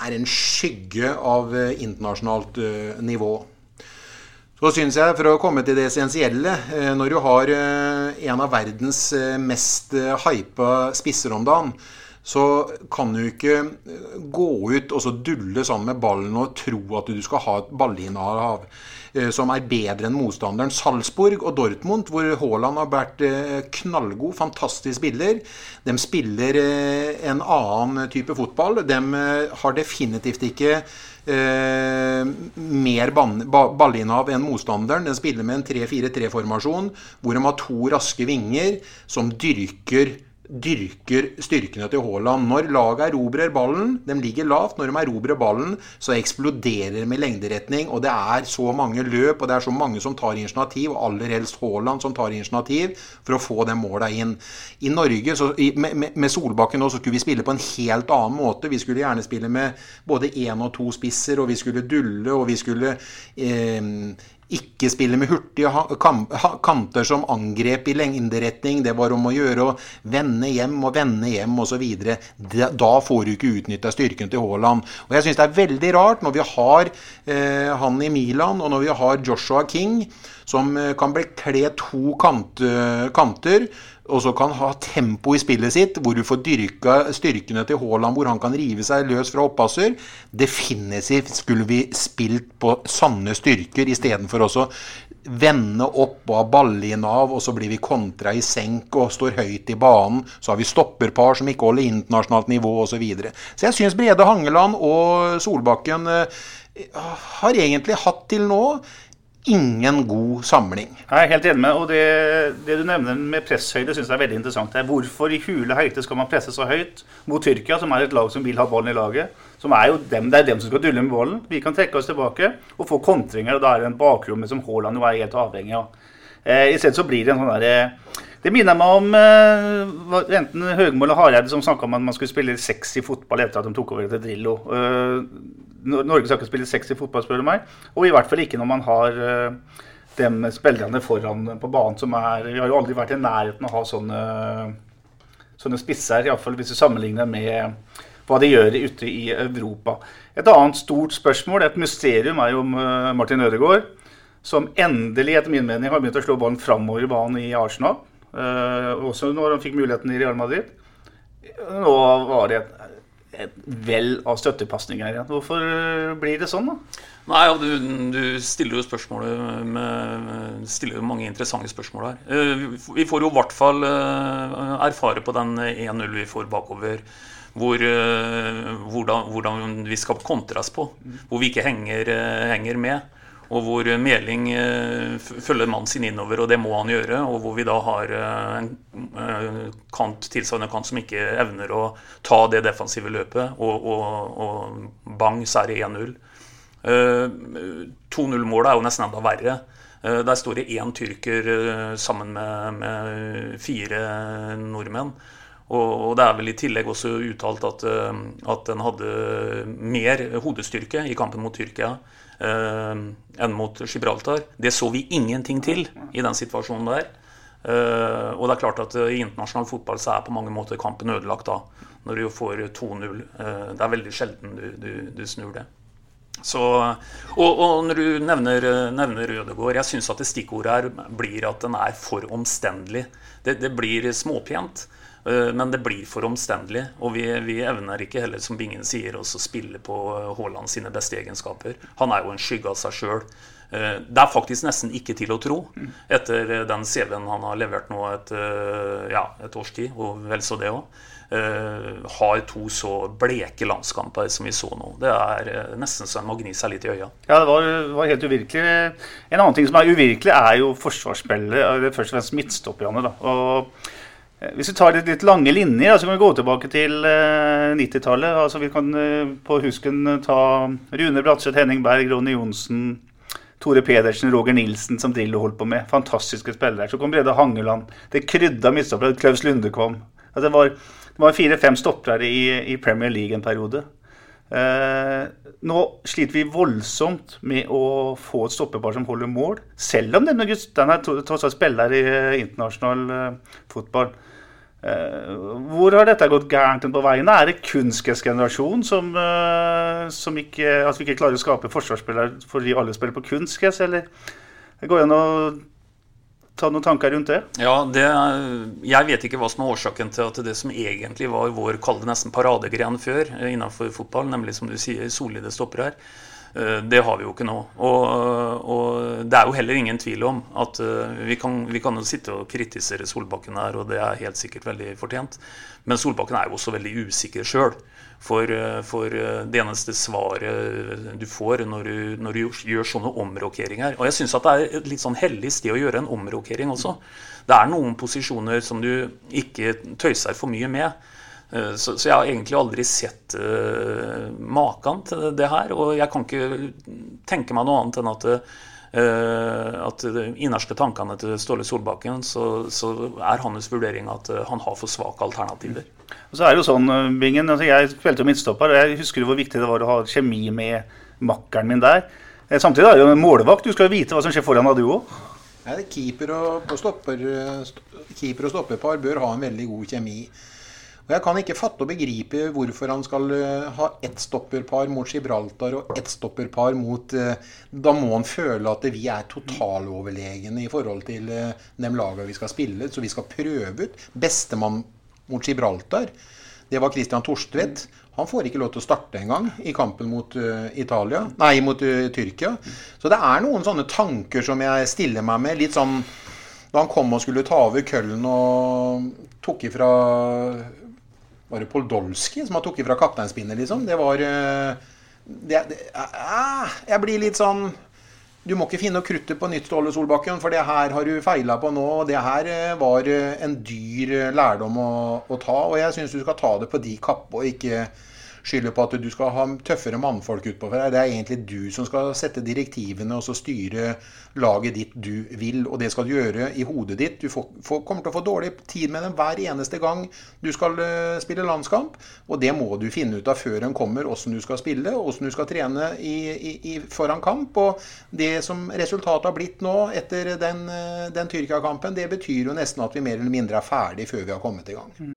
er en skygge av eh, internasjonalt eh, nivå. Så syns jeg, for å komme til det essensielle, eh, når du har en av verdens mest hypa spisser om dagen, så kan du ikke gå ut og så dulle sammen med ballen og tro at du skal ha et ballinnehav eh, som er bedre enn motstanderen. Salzburg og Dortmund, hvor Haaland har vært eh, knallgod, fantastisk spiller, de spiller en annen type fotball. De har definitivt ikke eh, mer ballinnehav enn motstanderen. Den spiller med en 3-4-3-formasjon hvor de har to raske vinger som dyrker dyrker styrkene til Haaland. Når laget erobrer ballen, de ligger lavt, når de erobrer ballen, så eksploderer de med lengderetning. Og det er så mange løp, og det er så mange som tar initiativ, og aller helst Haaland som tar initiativ for å få de måla inn. I Norge, så, med, med, Solbakken nå, så skulle vi spille på en helt annen måte. Vi skulle gjerne spille med både én og to spisser, og vi skulle dulle, og vi skulle eh, ikke spille med hurtige kanter som angrep i lengderetning. Det var om å gjøre å vende hjem og vende hjem osv. Da får du ikke utnytta styrken til Haaland. Og jeg syns det er veldig rart når vi har eh, han i Milan, og når vi har Joshua King, som eh, kan bekle to kant, kanter og så kan ha tempo i spillet sitt, hvor du får dyrka styrkene til Haaland, hvor han kan rive seg løs fra oppasser. Definitivt skulle vi spilt på sanne styrker istedenfor også vende opp og ha av, og så blir vi kontra i senk og står høyt i banen. Så har vi stopperpar som ikke holder internasjonalt nivå osv. Så, videre. så jeg syns Brede Hangeland og Solbakken eh, har egentlig hatt til nå ingen god samling. Jeg er helt enig med og det, det du nevner med presshøyde, syns jeg er veldig interessant. Det er hvorfor i hule høyde skal man presse så høyt mot Tyrkia, som er et lag som vil ha ballen i laget? Som er jo dem, Det er dem som skal dulle med ballen. Vi kan trekke oss tilbake og få kontringer, og da er det en bakrommet som Haaland jo er helt avhengig av. Eh, stedet så blir det en sånn derre eh, det minner meg om eh, enten Høgmo eller Hareide som snakka om at man skulle spille sexy fotball etter at de tok over til Drillo. Eh, Norge skal ikke spille sexy fotball, spør du meg. Og i hvert fall ikke når man har uh, de spillerne foran på banen som er Vi har jo aldri vært i nærheten av å ha sånne, sånne spisser, iallfall hvis du sammenligner med hva de gjør ute i Europa. Et annet stort spørsmål, et mysterium, er jo om uh, Martin Ødegaard, som endelig, etter min mening, har begynt å slå ballen framover i banen i Arsenal. Uh, også når han fikk muligheten i Real Madrid. Nå var det et et vell av støttepasninger her. Hvorfor eh, blir det sånn, da? Nei, du, du, stiller jo spørsmålet med, stiller jo mange interessante spørsmål her. Eh, vi får jo i hvert fall eh, erfare på den 1-0 vi får bakover, hvor, hvordan, hvordan, vi skal kontres på. Hvor vi ikke henger, henger med og hvor Meling eh, følger mannen sin innover, og det må han gjøre. Og hvor vi da har eh, en eh, kant, tilsvarende kant som ikke evner å ta det defensive løpet, og, og, og bang, så er det 1-0. 2-0-målet er jo nesten enda verre. Der står det én tyrker sammen med, med fire nordmenn. Og, det er vel i tillegg også uttalt at, at den hadde mer hodestyrke i kampen mot Tyrkia enn mot Gibraltar. Det så vi ingenting til i den situasjonen der. Uh, og det er klart at uh, I internasjonal fotball så er på mange måter kampen ødelagt da, når du får 2-0. Uh, det er veldig sjelden du, du, du snur det. Så, og, og, når du nevner, nevner Rødegård, jeg syns at det stikkordet her blir at den er for omstendelig. Det, det blir småpent. Eh, men det blir for omstendelig. Og vi, vi, evner ikke heller, som Bingen sier, å spille på eh, Haaland sine beste egenskaper. Han er jo en skygge av seg sjøl. Eh, det er faktisk nesten ikke til å tro, etter den CV-en han har levert nå et, ja, et års tid, og vel så det òg. har to så bleke landskamper som vi så nå. Det er nesten så en må gni seg litt i øya. Ja, det var, var, helt uvirkelig. En annen ting som er uvirkelig, er jo forsvarsspillet. Først og fremst midtstopperne. da. Og hvis vi tar litt, litt lange linjer, så kan vi gå tilbake til eh, 90-tallet. Altså, vi kan eh, på husken eh, ta Rune Bratseth, Henning Berg, Ronny Johnsen, Tore Pedersen, Roger Nilsen, som Drillo holdt på med. Fantastiske spillere. Så kom Brede Hangeland. Det krydda midtstoppere. Klaus Lunde kom. Altså, det var, var fire-fem stoppere i, i, Premier League en periode. Eh, nå sliter vi voldsomt med å få et stoppepar som holder mål, selv om denne gutten er tross alt spiller i internasjonal uh, fotball. Uh, hvor har dette gått gærent på veiene? Er det kunstgressgenerasjonen som, som ikke, at vi ikke klarer å skape forsvarsspillere fordi alle spiller på kunstgress, eller det går an å ta noen tanker rundt det? Ja, det, Jeg vet ikke hva som er årsaken til at det som egentlig var vår kalde nesten paradegren før eh, innenfor fotball, nemlig som du sier, solide stopper her, eh, det har vi jo ikke nå. Og, og det er jo heller ingen tvil om at eh, vi kan, vi kan jo sitte og kritisere Solbakken her, og det er helt sikkert veldig fortjent. Men Solbakken er jo også veldig usikker sjøl. For, eh, for, eh, det eneste svaret du får når du, når du gjør sånne omrokeringer Og jeg syns det er et litt sånn hellig sted å gjøre en omrokering også. Det er noen posisjoner som du ikke tøyser for mye med. Eh, så, så jeg har egentlig aldri sett uh, maken til det her. Og jeg kan ikke tenke meg noe annet enn at Uh, at de innerste tankene til Ståle Solbakken, så, så, er hans vurdering at uh, han har for svake alternativer. Og så er det jo sånn, Bingen, altså Jeg spilte midtstopper, og jeg husker hvor viktig det var å ha kjemi med makkeren min der. Eh, samtidig er det jo en målvakt. Du skal jo vite hva som skjer foran deg, du òg. Keeper og, stopper, keeper og stopperpar bør ha en veldig god kjemi. Og Jeg kan ikke fatte og begripe hvorfor han skal eh, ha ett stopperpar mot Gibraltar og ett stopperpar mot eh, Da må han føle at vi er totaloverlegne i forhold til eh, de lagene vi skal spille. Så vi skal prøve ut. Bestemann mot Gibraltar, det var Christian Torstvedt. Han får ikke lov til å starte engang i kampen mot Italia, nei, mot Tyrkia. Så det er noen sånne tanker som jeg stiller meg med. Litt sånn da han kom og skulle ta over Køllen og tok ifra var det Poldolski som han tok fra kapteinspinnet, liksom? Det var eh, det, det, Jeg blir litt sånn Du må ikke finne kruttet på nytt, Ståle Solbakken, for det her har du feila på nå. og Det her eh, var eh, en dyr lærdom å, å ta, og jeg syns du skal ta det på de kappe og ikke skylder på at du skal ha tøffere mannfolk utpå her. Det er egentlig du som skal sette direktivene og så styre laget ditt du vil. Og det skal du gjøre i hodet ditt. Du får, får, kommer til å få dårlig tid med dem hver eneste gang du skal uh, spille landskamp. Og det må du finne ut av før en kommer, åssen du skal spille, åssen du skal trene i, i, foran kamp. Og det som resultatet har blitt nå etter den, uh, den Tyrkia-kampen, det betyr jo nesten at vi mer eller mindre er ferdig før vi har kommet i gang.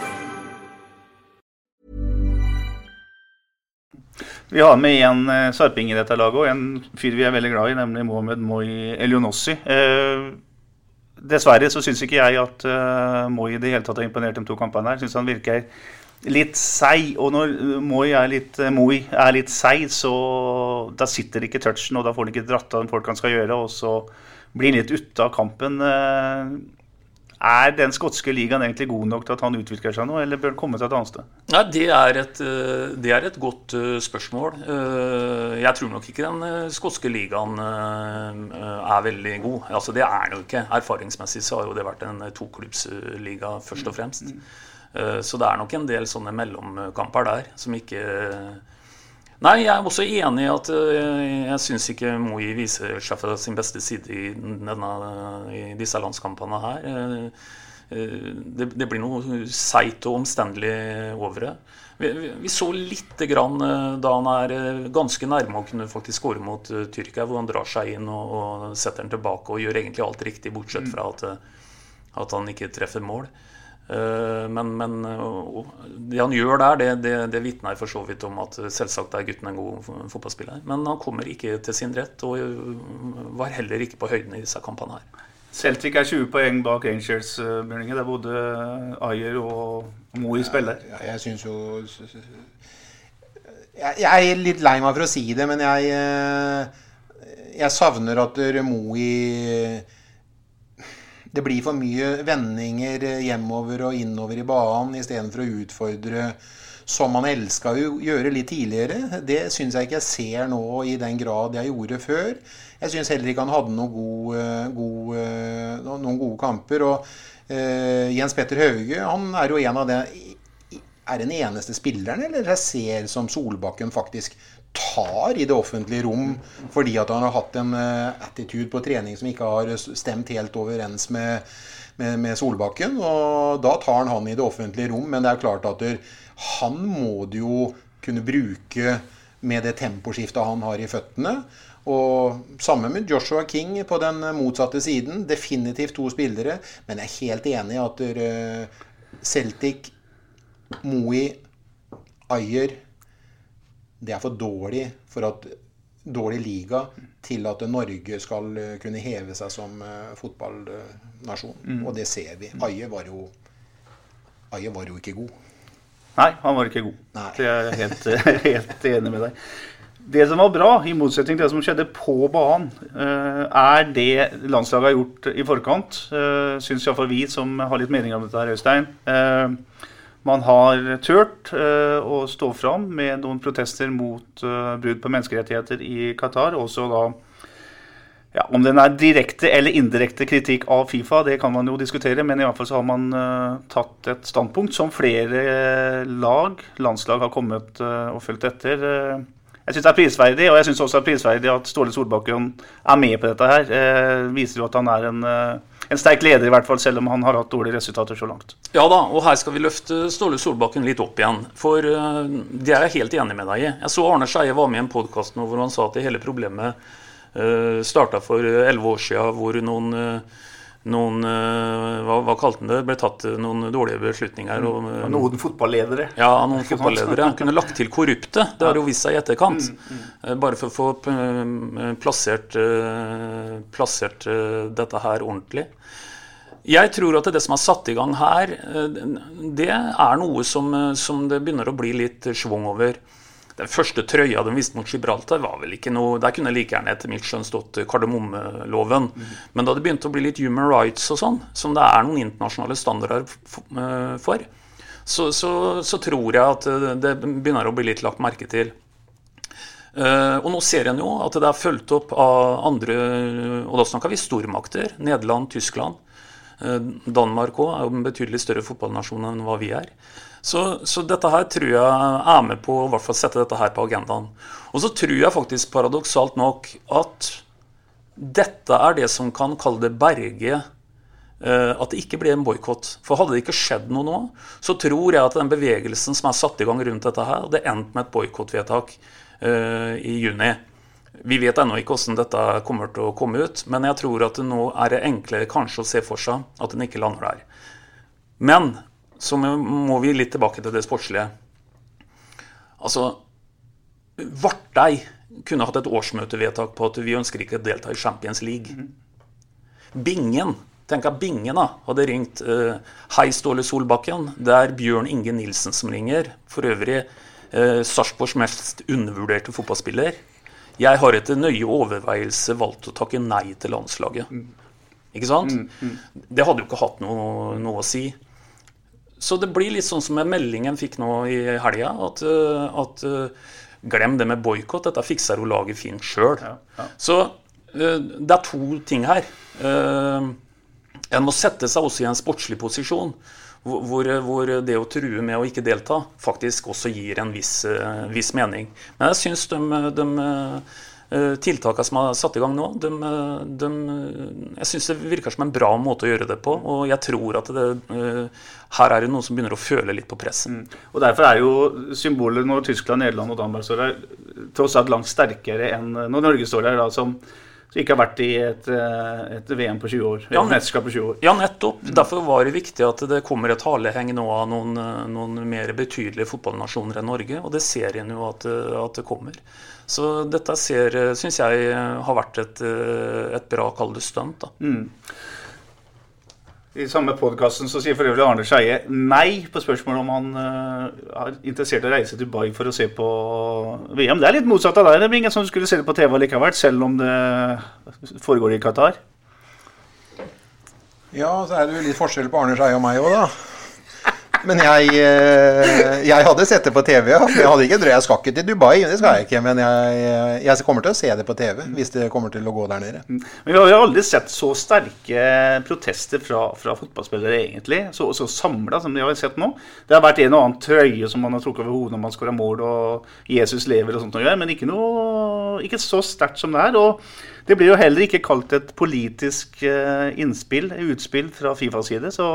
Vi har med en uh, sarping i dette laget, og en fyr vi er veldig glad i, nemlig Mohammed Moi Elionossi. Eh, dessverre så syns ikke jeg at uh, Moi i det hele tatt har imponert de to kampene her. Syns han virker litt seig. Og når Moi er litt, Moi litt seig, så da sitter ikke touchen, og da får han ikke dratt av folk han skal gjøre, og så blir han litt ute av kampen. Er den skotske ligaen egentlig god nok til at han utvikler seg nå, eller bør han komme til et annet sted? Nei, det, er et, eh, det er et godt eh, spørsmål. Eh, jeg tror nok ikke den skotske ligaen er veldig god. Altså, det er den jo ikke. Erfaringsmessig så har jo det vært en toklubbsliga først og fremst. Så det er nok en del sånne mellomkamper der som ikke Nei, jeg er også enig i at eh, jeg syns ikke Moi viser seg fra sin beste side i, denne, i disse landskampene her. Eh, eh, det, det blir noe seigt og omstendelig over det. Vi, vi, så lite grann da han er ganske nærme å kunne faktisk skåre mot Tyrkia, hvor han drar seg inn og, og setter den tilbake og gjør egentlig alt riktig, bortsett fra at, at han ikke treffer mål. Eh, men, men, det han gjør der, det, det, det vitner for så vidt om at selvsagt er gutten en god fotballspiller. Men han kommer ikke til sin rett, og var heller ikke på høyden i disse kampene her. Celtic er 20 poeng bak Angels, Bjørninge. Der både Ayer og Moe spiller. Ja, jeg syns jo jeg, jeg, er litt lei meg for å si det, men jeg, eh, jeg savner at Moe det blir for mye vendinger hjemover og innover i banen istedenfor å utfordre som man elska å gjøre litt tidligere. Det syns jeg ikke jeg ser nå i den grad jeg gjorde før. Jeg syns heller ikke han hadde noen, gode, gode, eh, noen gode kamper. Og uh, Jens Petter Hauge han er jo en av de Er den eneste spilleren eller jeg ser som Solbakken faktisk tar i det offentlige rom fordi at han har hatt en uh, attitude på trening som ikke har stemt helt overens med, med, med Solbakken. Og da tar han han i det offentlige rom. Men det er klart at han må det jo kunne bruke med det temposkiftet han har i føttene. Og sammen med Joshua King på den motsatte siden. Definitivt to spillere. Men jeg er helt enig i at eh, Celtic, Moe, Ayer Det er for dårlig for at dårlig liga til at Norge skal eh, kunne heve seg som eh, fotballnasjon. Mm. Og det ser vi. Aje var jo Ayer var jo ikke god. Nei, han var ikke god. Det er jeg helt, helt enig med deg. Det som var bra, i motsetning til det som skjedde på banen, eh, er det landslaget har gjort i forkant. Syns iallfall vi som har litt meninger om dette her, Øystein. Man har turt eh, å stå fram med noen protester mot eh, brudd på menneskerettigheter i Qatar. Også da ja, Om den er direkte eller indirekte kritikk av Fifa, det kan man jo diskutere. Men i hvert fall så har man eh, tatt et standpunkt som flere lag, landslag, har kommet og fulgt etter. Jeg syns det er prisverdig, og jeg syns også det er prisverdig at Ståle Solbakken er med på dette her. Viser jo at han er en, en sterk leder, i hvert fall, selv om han har hatt dårlige resultater så langt. Ja da, og her skal vi løfte Ståle Solbakken litt opp igjen. For uh, det er jeg helt enig med deg i. Jeg så Arne Skeie var med i en podkast hvor han sa at det hele problemet uh, starta for elleve år siden, hvor noen, uh, noen uh, hva, hva kalte han det, ble tatt uh, noen dårlige beslutninger. Og, uh, Noen fotballedere. ja, noen fotballedere. Han kunne lagt til korrupte. Det har jo vist seg i etterkant. Eh, Bare for å få eh, plassert, eh, plassert eh, dette her ordentlig. Jeg tror at det som er satt i gang her, eh, det er noe som, eh, som det begynner å bli litt schwung over. Den første trøya de viste mot Gibraltar, var vel ikke noe Der kunne like gjerne etter mitt skjønn stått kardemommeloven. Men da det begynte å bli litt human rights og sånn, som det er noen internasjonale standarder eh, for, så, så, så tror jeg at eh, det begynner å bli litt lagt merke til. Uh, og nå ser en jo at det er fulgt opp av andre Og da snakker vi stormakter. Nederland, Tyskland. Uh, Danmark òg er jo en betydelig større fotballnasjon enn hva vi er. Så, så dette her tror jeg er med på å hvert fall sette dette her på agendaen. Og så tror jeg faktisk paradoksalt nok at dette er det som kan kalle det berge eh, at det ikke ble en boikott. For hadde det ikke skjedd noe nå, så tror jeg at den bevegelsen som er satt i gang rundt dette her, hadde endt med et boikottvedtak uh, i juni. Vi vet ennå ikke hvordan dette kommer til å komme ut, men jeg tror at det nå er det enklere kanskje å se for seg at den ikke lander der. Men så må vi litt tilbake til det sportslige. Altså, Vartei kunne hatt et årsmøtevedtak på at vi ønsker ikke å delta i Champions League. Bingen Tenk at Bingen da, hadde ringt uh, Hei, Ståle Solbakken. Det er Bjørn Inge Nilsen som ringer. For øvrig uh, Sarpsborgs mest undervurderte fotballspiller. Jeg har etter nøye overveielse valgt å takke nei til landslaget. Ikke sant? Det hadde jo ikke hatt noe, noe å si. Så det blir litt sånn som med meldingen fikk nå i helga, at, eh, at eh, glem det med boikott, dette fikser hun laget fint sjøl. Så eh, det er to ting her. En må sette seg også i en sportslig posisjon, hvor, hvor, det å true med å ikke delta faktisk også gir en viss, viss mening. Men jeg syns de, de tiltakene som er satt i gang nå, de, de, jeg synes det virker som en bra måte å gjøre det på. Og jeg tror at det, eh, her er det noen som begynner å føle litt på presset. Og Derfor er jo symbolet når Tyskland, Nederland og Danmark står der, tross alt langt sterkere enn når Norge står der. da, som, som ikke har vært i et, eh, et VM på 20 år. Ja, mesterskap på 20 år. Ja, nettopp. Derfor var det viktig at det kommer et haleheng nå av noen, noen mer betydelige fotballnasjoner enn Norge. Og det ser en jo at, at det kommer. Så dette syns jeg har vært et, et bra, kall det stunt. Mm. I samme podkasten sier for øvrig Arne Skeie nei på spørsmålet om han uh, er interessert i å reise til Dubai for å se på VM. Det er litt motsatt av deg. Det er ingen som skulle se det på TV likevel, selv om det foregår i Qatar. Ja, så er det jo litt forskjell på Arne Skeie og meg òg, da. Men jeg, eh, jeg hadde sett det på TV. Jeg hadde ikke drøyd. Jeg skal ikke til Dubai, det skal jeg ikke. Men jeg, jeg kommer til å se det på TV hvis det kommer til å gå der nede. Men vi har jo aldri sett så sterke protester fra, fra fotballspillere, egentlig. Så, så samla som de har sett nå. Det har vært en og annen trøye som man har trukket over hodet når man skårer mål og Jesus lever og sånt, noe, men ikke noe, ikke så sterkt som det er. Og det blir jo heller ikke kalt et politisk eh, innspill, utspill fra Fifas side. Så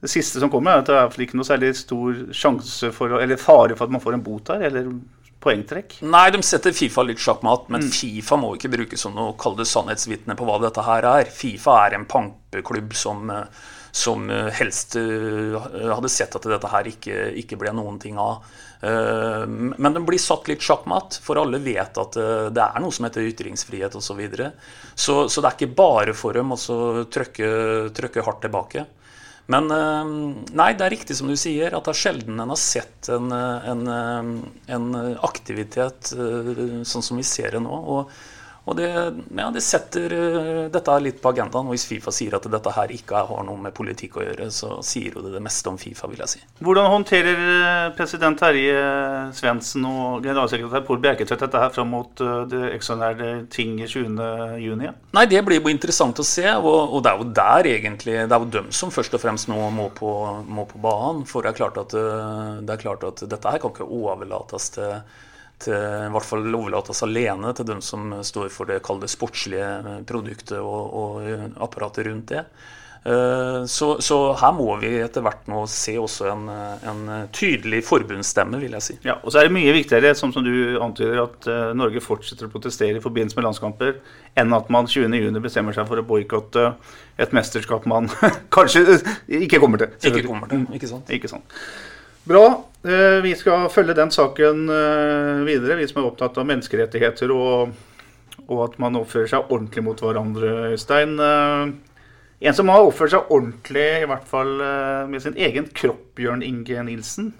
det siste som kommer, er at det er ikke noe særlig stor sjanse for, eller fare for at man får en bot her, eller poengtrekk. Nei, de setter Fifa litt sjakkmatt, men Fifa må ikke brukes som noe kalde sannhetsvitne på hva dette her er. Fifa er en pampeklubb som, eh, som eh, helst eh, hadde sett at dette her ikke, ikke ble noen ting av. Men den blir satt litt sjakkmatt, for alle vet at det er noe som heter ytringsfrihet osv. Så, videre. så Så det er ikke bare for dem å trøkke trykke, trykke hardt tilbake. Men eh, nei, det er riktig som du sier, at det er sjelden en har sett en, eh, en, eh, en aktivitet sånn som vi ser det nå. Og, og det, ja, det setter eh, dette litt på agendaen. Og hvis Fifa sier at dette her ikke har noe med politikk å gjøre, så sier jo det det meste om Fifa, vil jeg si. Hvordan håndterer eh, president Terje Svendsen og generalsekretær Pål Bjerketvedt dette her fram mot eh, det ekstraordinære tinget 20.6? Nei, det blir jo interessant å se, og, og det er jo der egentlig Det er jo dem som først og fremst nå må på, må på banen. For det er, klart at, eh, det er klart at dette her kan ikke overlates til, til i hvert fall overlates alene til dem som står for det kalde det sportslige produktet og, og apparatet rundt det. Eh, Så, så her må vi etter hvert nå se også en, en tydelig forbundsstemme, vil jeg si. Ja, og så er det mye viktigere, som, som du antyder, at eh, Norge fortsetter å protestere i forbindelse med landskamper, enn at man 20.6 bestemmer seg for å boikotte et mesterskap man kanskje ikke kommer til. Ikke kommer til, ikke sant? Ikke sant. Bra. Eh, Vi skal følge den saken eh, videre, vi som er opptatt av menneskerettigheter og, og at man oppfører seg ordentlig mot hverandre, Øystein. Eh, En som har oppført seg ordentlig, i hvert fall med sin egen kropp, Bjørn Inge Nilsen,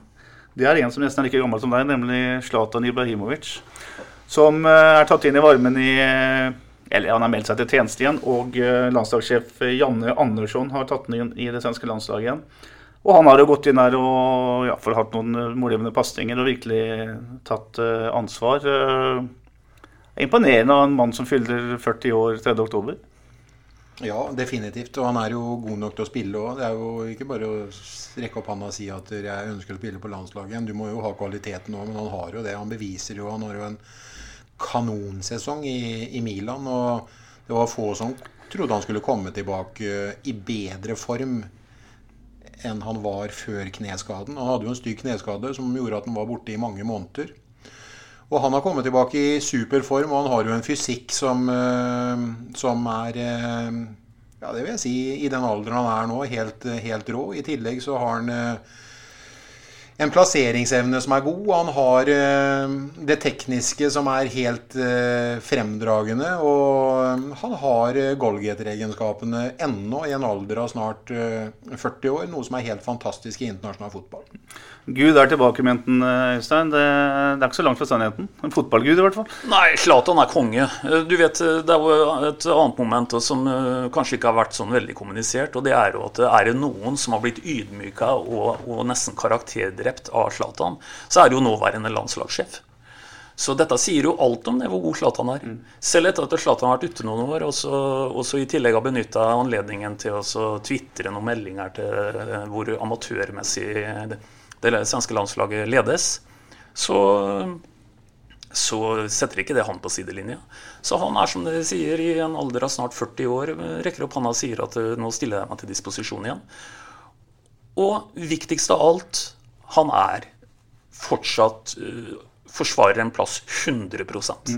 det er en som nesten er like gammel som deg, nemlig Zlatan Ibrahimovic. Som er tatt inn i varmen i Eller han har meldt seg til tjeneste igjen. Og landslagssjef Janne Andersson har tatt den inn i det svenske landslaget igjen. Og han har jo gått inn her og hvert fall hatt noen eh, målgivende pasninger og virkelig tatt uh, ansvar. Uh, imponerende av en mann som fyller 40 år 3. oktober. Ja, definitivt. Og han er jo god nok til å spille òg. Det er jo ikke bare å rekke opp handa og si at jeg ønsker å spille på landslaget. Du må jo ha kvaliteten òg, men han har jo det. Han beviser jo Han har jo en kanonsesong i, i Milan. Og det var få som trodde han skulle komme tilbake i bedre form enn han var før kneskaden. Han hadde jo en stygg kneskade som gjorde at han var borte i mange måneder. Og han har kommet tilbake i super form, og han har jo en fysikk som, eh, som er eh, Ja, det vil jeg si, i den alderen han er nå, helt, helt rå. I tillegg så har han eh, en plasseringsevne som er god. Han har eh, det tekniske som er helt eh, fremdragende. Og han har eh, goalgetter-egenskapene ennå i en alder av snart eh, 40 år. Noe som er helt fantastisk i internasjonal fotball. Gud er tilbake, mente han, eh, Øystein. Det, det er ikke så langt fra sannheten. En fotballgud, i hvert fall. Nei, Zlatan er konge. Eh, Du vet, eh, Det er jo et annet moment som kanskje ikke har vært sånn veldig kommunisert. og det Er jo at er det noen som har blitt ydmyka og, og nesten karakterdrept av Zlatan, så er det jo nåværende landslagssjef. Så dette sier jo alt om det, hvor god Zlatan er. Selv etter at Zlatan har vært ute noen år, og så, i tillegg har benytta anledningen til å tvitre noen meldinger til hvor amatørmessig det, svenske landslaget ledes, så så setter ikke det han på sidelinja. Så han er som dere sier, i en alder av snart 40 år, rekker opp handa og sier at eh, nå stiller jeg meg til disposisjon igjen. Og viktigst av alt, han er fortsatt eh, forsvarer en plass 100%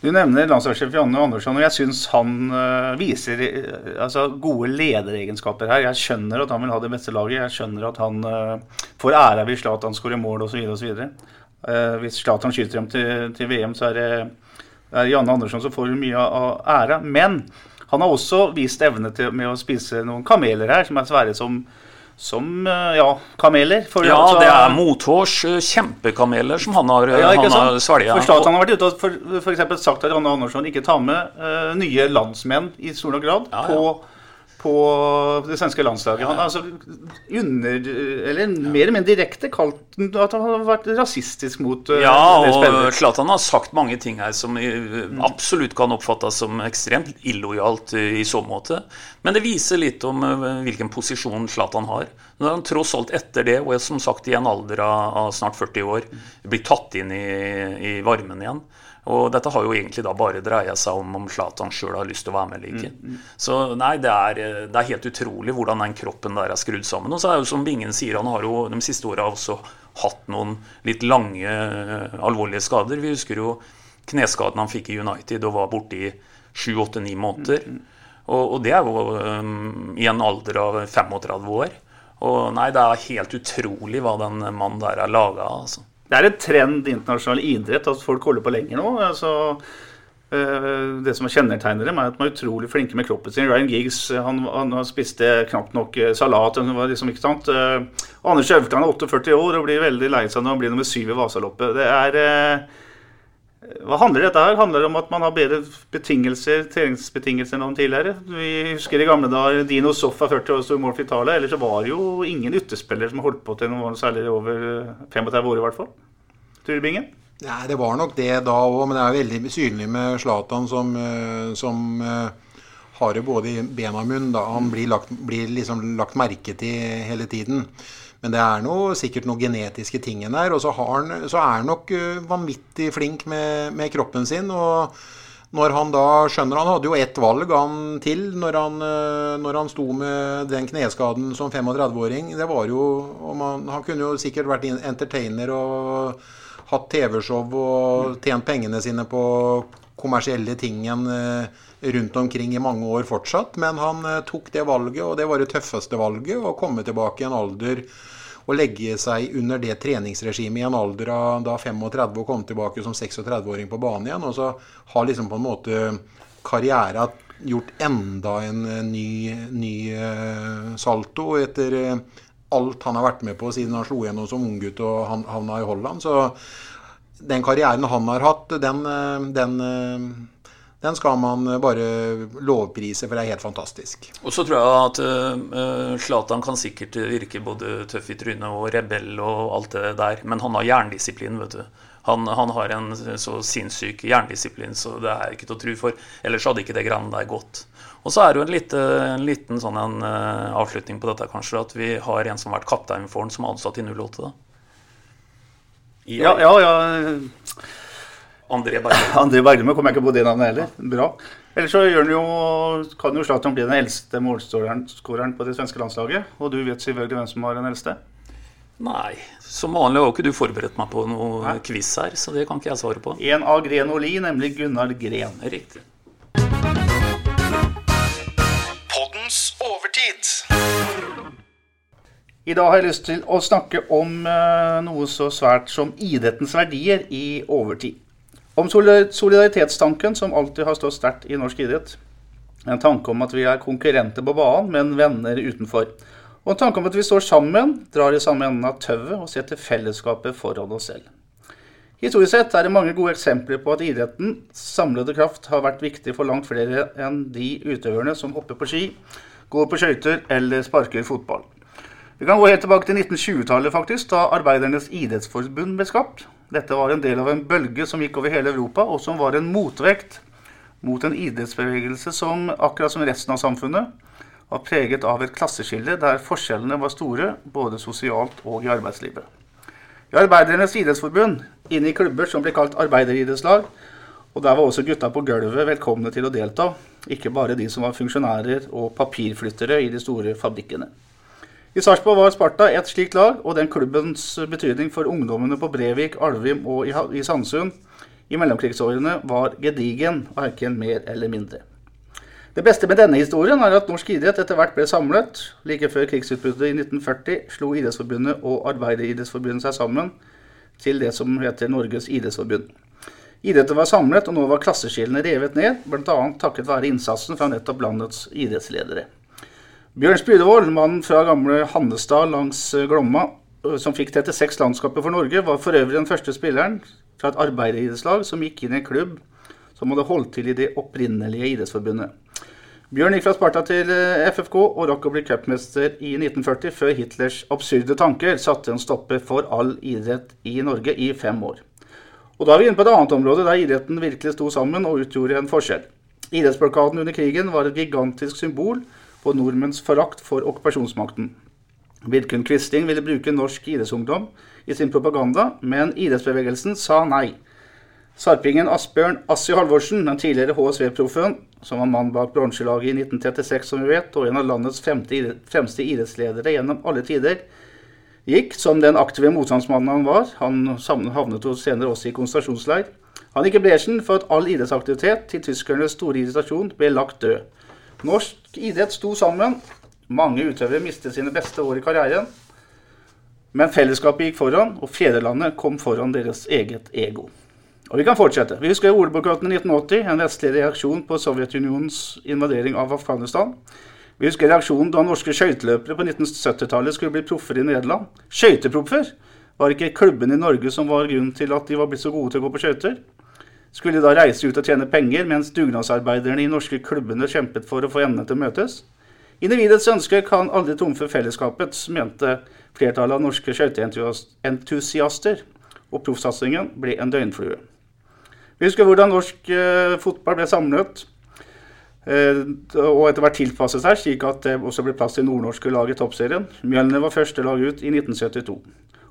Du nevner landslagssjef Janne Andersson, og jeg syns han eh, viser eh, altså, gode lederegenskaper her. Jeg skjønner at han vil ha det beste laget. Jeg skjønner at han eh, får ære hvis Zlatan skårer mål osv. osv. Uh, hvis Zlatan skyter dem til, til VM, så er det, er Janne Andersson som får mye av æra. Men han har også vist evne til med å spise noen kameler her, som er svære som, som eh, ja, kameler. For, Ja, altså- det er mothårs eh, kjempekameler som han har, Ja, han har svelget. Zlatan har vært ute og for, for sagt at Janne Andersson ikke tar med uh, nye landsmenn i stor nok grad Ja, ja. På, på det svenske landslaget. Han har altså under, eller mer eller mindre direkte kalt at han har vært rasistisk mot uh, Ja, og. Zlatan har sagt mange ting her som eh, absolutt kan oppfattes som ekstremt illojalt eh, i så måte. Men det viser litt om eh, hvilken posisjon Zlatan har. Når han tross alt etter det, og er som sagt i en alder av, av snart 40 år, blir tatt inn i, i varmen igjen. Og dette har jo egentlig da bare dreia seg om om Zlatan sjøl har lyst til å være med eller ikke. Så nei, det er, det er helt utrolig hvordan den kroppen der er skrudd sammen. Og så er jo som Bingen sier, han har jo de siste åra også hatt noen litt lange, eh, alvorlige skader. Vi husker jo kneskaden han fikk i United og var borte i sju-åtte-ni måneder. Og, og det er jo um, i en alder av 35 år. Og nei, det er helt utrolig hva den mannen der er laga av. Altså. Det er en trend i internasjonal idrett at folk holder på lenger nå. Altså, eh, det som kjennetegner dem, er at de er utrolig flinke med kroppen sin. Ryan Giggs han, han, spiste knapt nok eh, salat. Liksom, ikke sant? Eh, Anders Øvkan er 48 år og blir veldig lei seg når han blir nummer syv i Vasaloppet. Det er eh, Hva handler dette her? Handler det om at man har bedre betingelser, treningsbetingelser enn tidligere? Vi husker i gamle dager Dino Soffa 40 år sto i mål for Italia. Ellers så var det jo ingen ytterspiller som holdt på til noe særlig over eh, 35 år i hvert fall. Turbingen? Nei, det var nok det da òg, men det er veldig synlig med Zlatan som, eh, som eh, har det både i ben og munn. Da. Han blir, lagt, blir liksom lagt merke til hele tiden. Men det er noe, sikkert noen genetiske ting der. Og så, han, så er han nok eh, vanvittig flink med, med kroppen sin. og når han da skjønner Han hadde jo ett valg han til når han, eh, når han sto med den kneskaden som 35-åring. Det var jo om han, kunne jo sikkert vært entertainer og hatt TV-show og tjent pengene sine på kommersielle tingen eh, rundt omkring i mange år fortsatt. Men han tok det valget, og det var det tøffeste valget. Å komme tilbake i en alder og legge seg under det treningsregimet i en alder av da 35 og komme tilbake som 36-åring på banen igjen. Og så har liksom på en måte karriera gjort enda en eh, ny, ny eh, salto etter eh, alt han har vært med på siden han slo igjennom som unggutt og havna i Holland. Så den karrieren han har hatt, den, den, den skal man bare lovprise, for det er helt fantastisk. Og så tror jeg at uh, kan sikkert virke både tøff i trynet og rebell og alt det der, men han har jerndisiplin, vet du. Han, han har en så sinnssyk jerndisiplin, så det er ikke til å tro for. Ellers hadde ikke det greiene der gått. Og så er det jo en, lite, en liten sånn en, uh, avslutning på dette, kanskje, at vi har en som har vært kaptein for han, som er ansatt i 08. da. I Ja, ja, ja. André Berglund. André Berglund kommer jeg ikke på det navnet heller. Bra. Ellers så gjør han jo, kan jo Zlatan bli den eldste målskåreren på det svenske landslaget. Og du vet selvfølgelig hvem som har den eldste? Nei, som vanlig har jo ikke du forberedt meg på noe quiz her, så det kan ikke jeg svare på. En av Gren og Li, nemlig Gunnar Gren. Riktig. Poddens overtid. I dag har jeg lyst til å snakke om eh, noe så svært som idrettens verdier i overtid. Om solidaritetstanken som alltid har stått sterkt i norsk idrett. En tanke om at vi er konkurrenter på banen, men venner utenfor. Og en tanke om at vi står sammen, drar i samme enden av tauet og setter fellesskapet foran oss selv. Historisk sett er det mange gode eksempler på at idrettens samlede kraft har vært viktig for langt flere enn de utøverne som hopper på ski, går på skøyter eller sparker fotball. Vi kan gå helt tilbake til 1920-tallet, faktisk, da Arbeidernes idrettsforbund ble skapt. Dette var en del av en bølge som gikk over hele Europa, og som var en motvekt mot en idrettsbevegelse som, akkurat som resten av samfunnet, var preget av et klasseskille der forskjellene var store, både sosialt og i arbeidslivet. I Arbeidernes idrettsforbund, inne i klubber som ble kalt arbeideridrettslag, og der var også gutta på gulvet velkomne til å delta, ikke bare de som var funksjonærer og papirflyttere i de store fabrikkene. I Sarpsborg var Sparta et slikt lag, og den klubbens betydning for ungdommene på Brevik, Alvim og i Sandsund i mellomkrigsårene var gedigen, verken mer eller mindre. Det beste med denne historien er at norsk idrett etter hvert ble samlet. Like før krigsutbruddet i 1940 slo Idrettsforbundet og Arbeideridrettsforbundet seg sammen til det som heter Norges idrettsforbund. Idretten var samlet, og nå var klasseskillene revet ned, bl.a. takket være innsatsen fra nettopp landets idrettsledere. Bjørn Spydevold, mannen fra gamle Hannestad langs eh, Glomma, som fikk 36 landskaper for Norge, var for øvrig den første spilleren fra et arbeideridrettslag som gikk inn i en klubb som hadde holdt til i det opprinnelige idrettsforbundet. Bjørn gikk fra Sparta til eh, FFK og rakk å bli cupmester i 1940, før Hitlers absurde tanker satte en stopper for all idrett i Norge i fem år. Og da er vi inne på et annet område der idretten virkelig sto sammen og utgjorde en forskjell. Idrettsblokaden under krigen var et gigantisk symbol på nordmenns forakt for okkupasjonsmakten. Vidkun Quisling ville bruke norsk idrettsungdom i sin propaganda, men idrettsbevegelsen sa nei. Sarpingen Asbjørn Assi Halvorsen, den tidligere HSV-proffen, som var mann bak bronselaget i 1936, som vi vet, og en av landets fremste idrettsledere gjennom alle tider, gikk som den aktive motstandsmannen han var. Han havnet senere også i konsentrasjonsleir. Han gikk i bresjen for at all idrettsaktivitet, til tyskernes store irritasjon, ble lagt død. Norsk idrett sto sammen. Mange utøvere mistet sine beste år i karrieren. Men fellesskapet gikk foran, og fedrelandet kom foran deres eget ego. Og vi kan fortsette. Vi husker ordbokøtten i 1980, en vestlig reaksjon på Sovjetunionens invadering av Afghanistan. Vi husker reaksjonen da norske skøyteløpere på 1970-tallet skulle bli proffer i Nederland. Skøyteproffer! Var ikke klubben i Norge som var grunnen til at de var blitt så gode til å gå på skøyter? Skulle da reise ut og tjene penger, mens dugnadsarbeiderne i norske klubbene kjempet for å få endene til å møtes? Individets ønsker kan aldri trumfe fellesskapets, mente flertallet av norske skøyteentusiaster, og proffsatsingen ble en døgnflue. Vi husker hvordan norsk eh, fotball ble samlet eh, og etter hvert tilpasset seg, slik at det også ble plass til nordnorske lag i toppserien. Mjølner var første lag ut i 1972.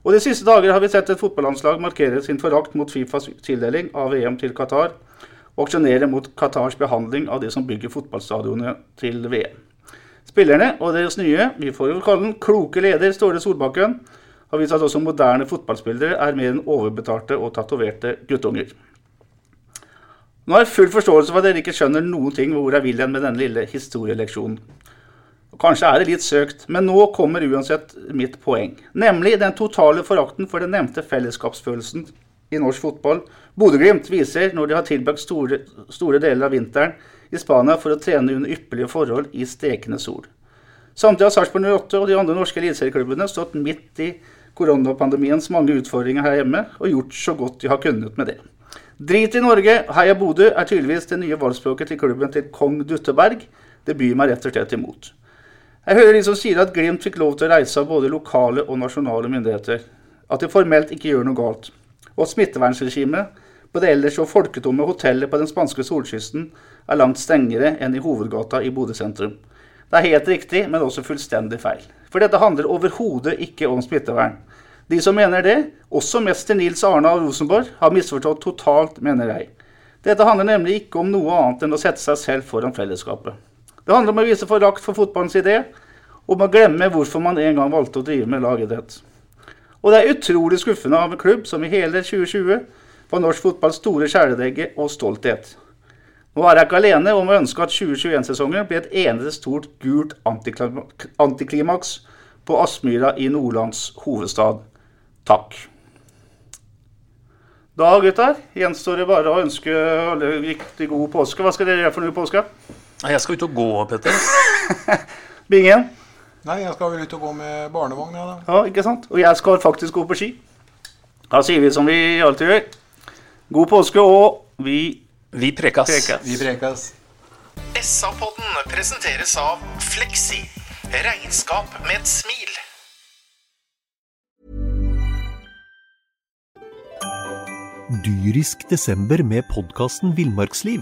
Og De siste dager har vi sett et fotballandslag markere sin forakt mot Fifas tildeling av VM til Qatar, og aksjonere mot Qatars behandling av de som bygger fotballstadionene til VM. Spillerne og deres nye, vi får jo kalle den kloke leder Ståle Solbakken, har vist at også moderne fotballspillere er mer enn overbetalte og tatoverte guttunger. Nå har jeg full forståelse for at dere ikke skjønner noen ting hvor jeg vil hen med denne lille historieleksjonen. Kanskje er det litt søkt, men nå kommer uansett mitt poeng. Nemlig den totale forakten for den nevnte fellesskapsfølelsen i norsk fotball Bodø-Glimt viser når de har tilbrakt store, store, deler av vinteren i Spania for å trene under ypperlige forhold i stekende sol. Samtidig har Sarpsborg 08 og de andre norske eliteserieklubbene stått midt i koronapandemiens mange utfordringer her hjemme og gjort så godt de har kunnet med det. Drit i Norge, heia Bodø er tydeligvis det nye valgspråket til klubben til kong Dutteberg. Det byr meg rett og slett imot. Jeg hører de som sier at Glimt fikk lov til å reise av både lokale og nasjonale myndigheter. At de formelt ikke gjør noe galt. Og at smittevernregimet på det ellers så folketomme hotellet på den spanske solkysten er langt strengere enn i hovedgata i Bodø sentrum. Det er helt riktig, men også fullstendig feil. For dette handler overhodet ikke om smittevern. De som mener det, også mester Nils Arne av Rosenborg, har misforstått totalt, mener jeg. Dette handler nemlig ikke om noe annet enn å sette seg selv foran fellesskapet. Det handler om å vise forakt for fotballens idé, og om å glemme hvorfor man en gang valgte å drive med lagidrett. Og det er utrolig skuffende av en klubb som i hele 2020 var norsk fotballs store kjæledegge og stolthet. Nå er jeg ikke alene om å ønske at 2021-sesongen blir et eneste stort gult antiklimaks på Aspmyra i Nordlands hovedstad. Takk. Da, gutter, gjenstår det bare å ønske alle riktig god påske. Hva skal dere gjøre for noe påske? Jeg skal ut og gå, Petter. Bingen? Nei, jeg skal vel ut og gå med barnevogn, ja, da. Ja, ikke sant? Og jeg skal faktisk gå på ski. Da sier vi som vi alltid gjør. God påske, og vi Vi prekas. prekas. Vi prekas. SA-podden presenteres av Fleksi. Regnskap med et smil. dyrisk desember med podkasten Villmarksliv.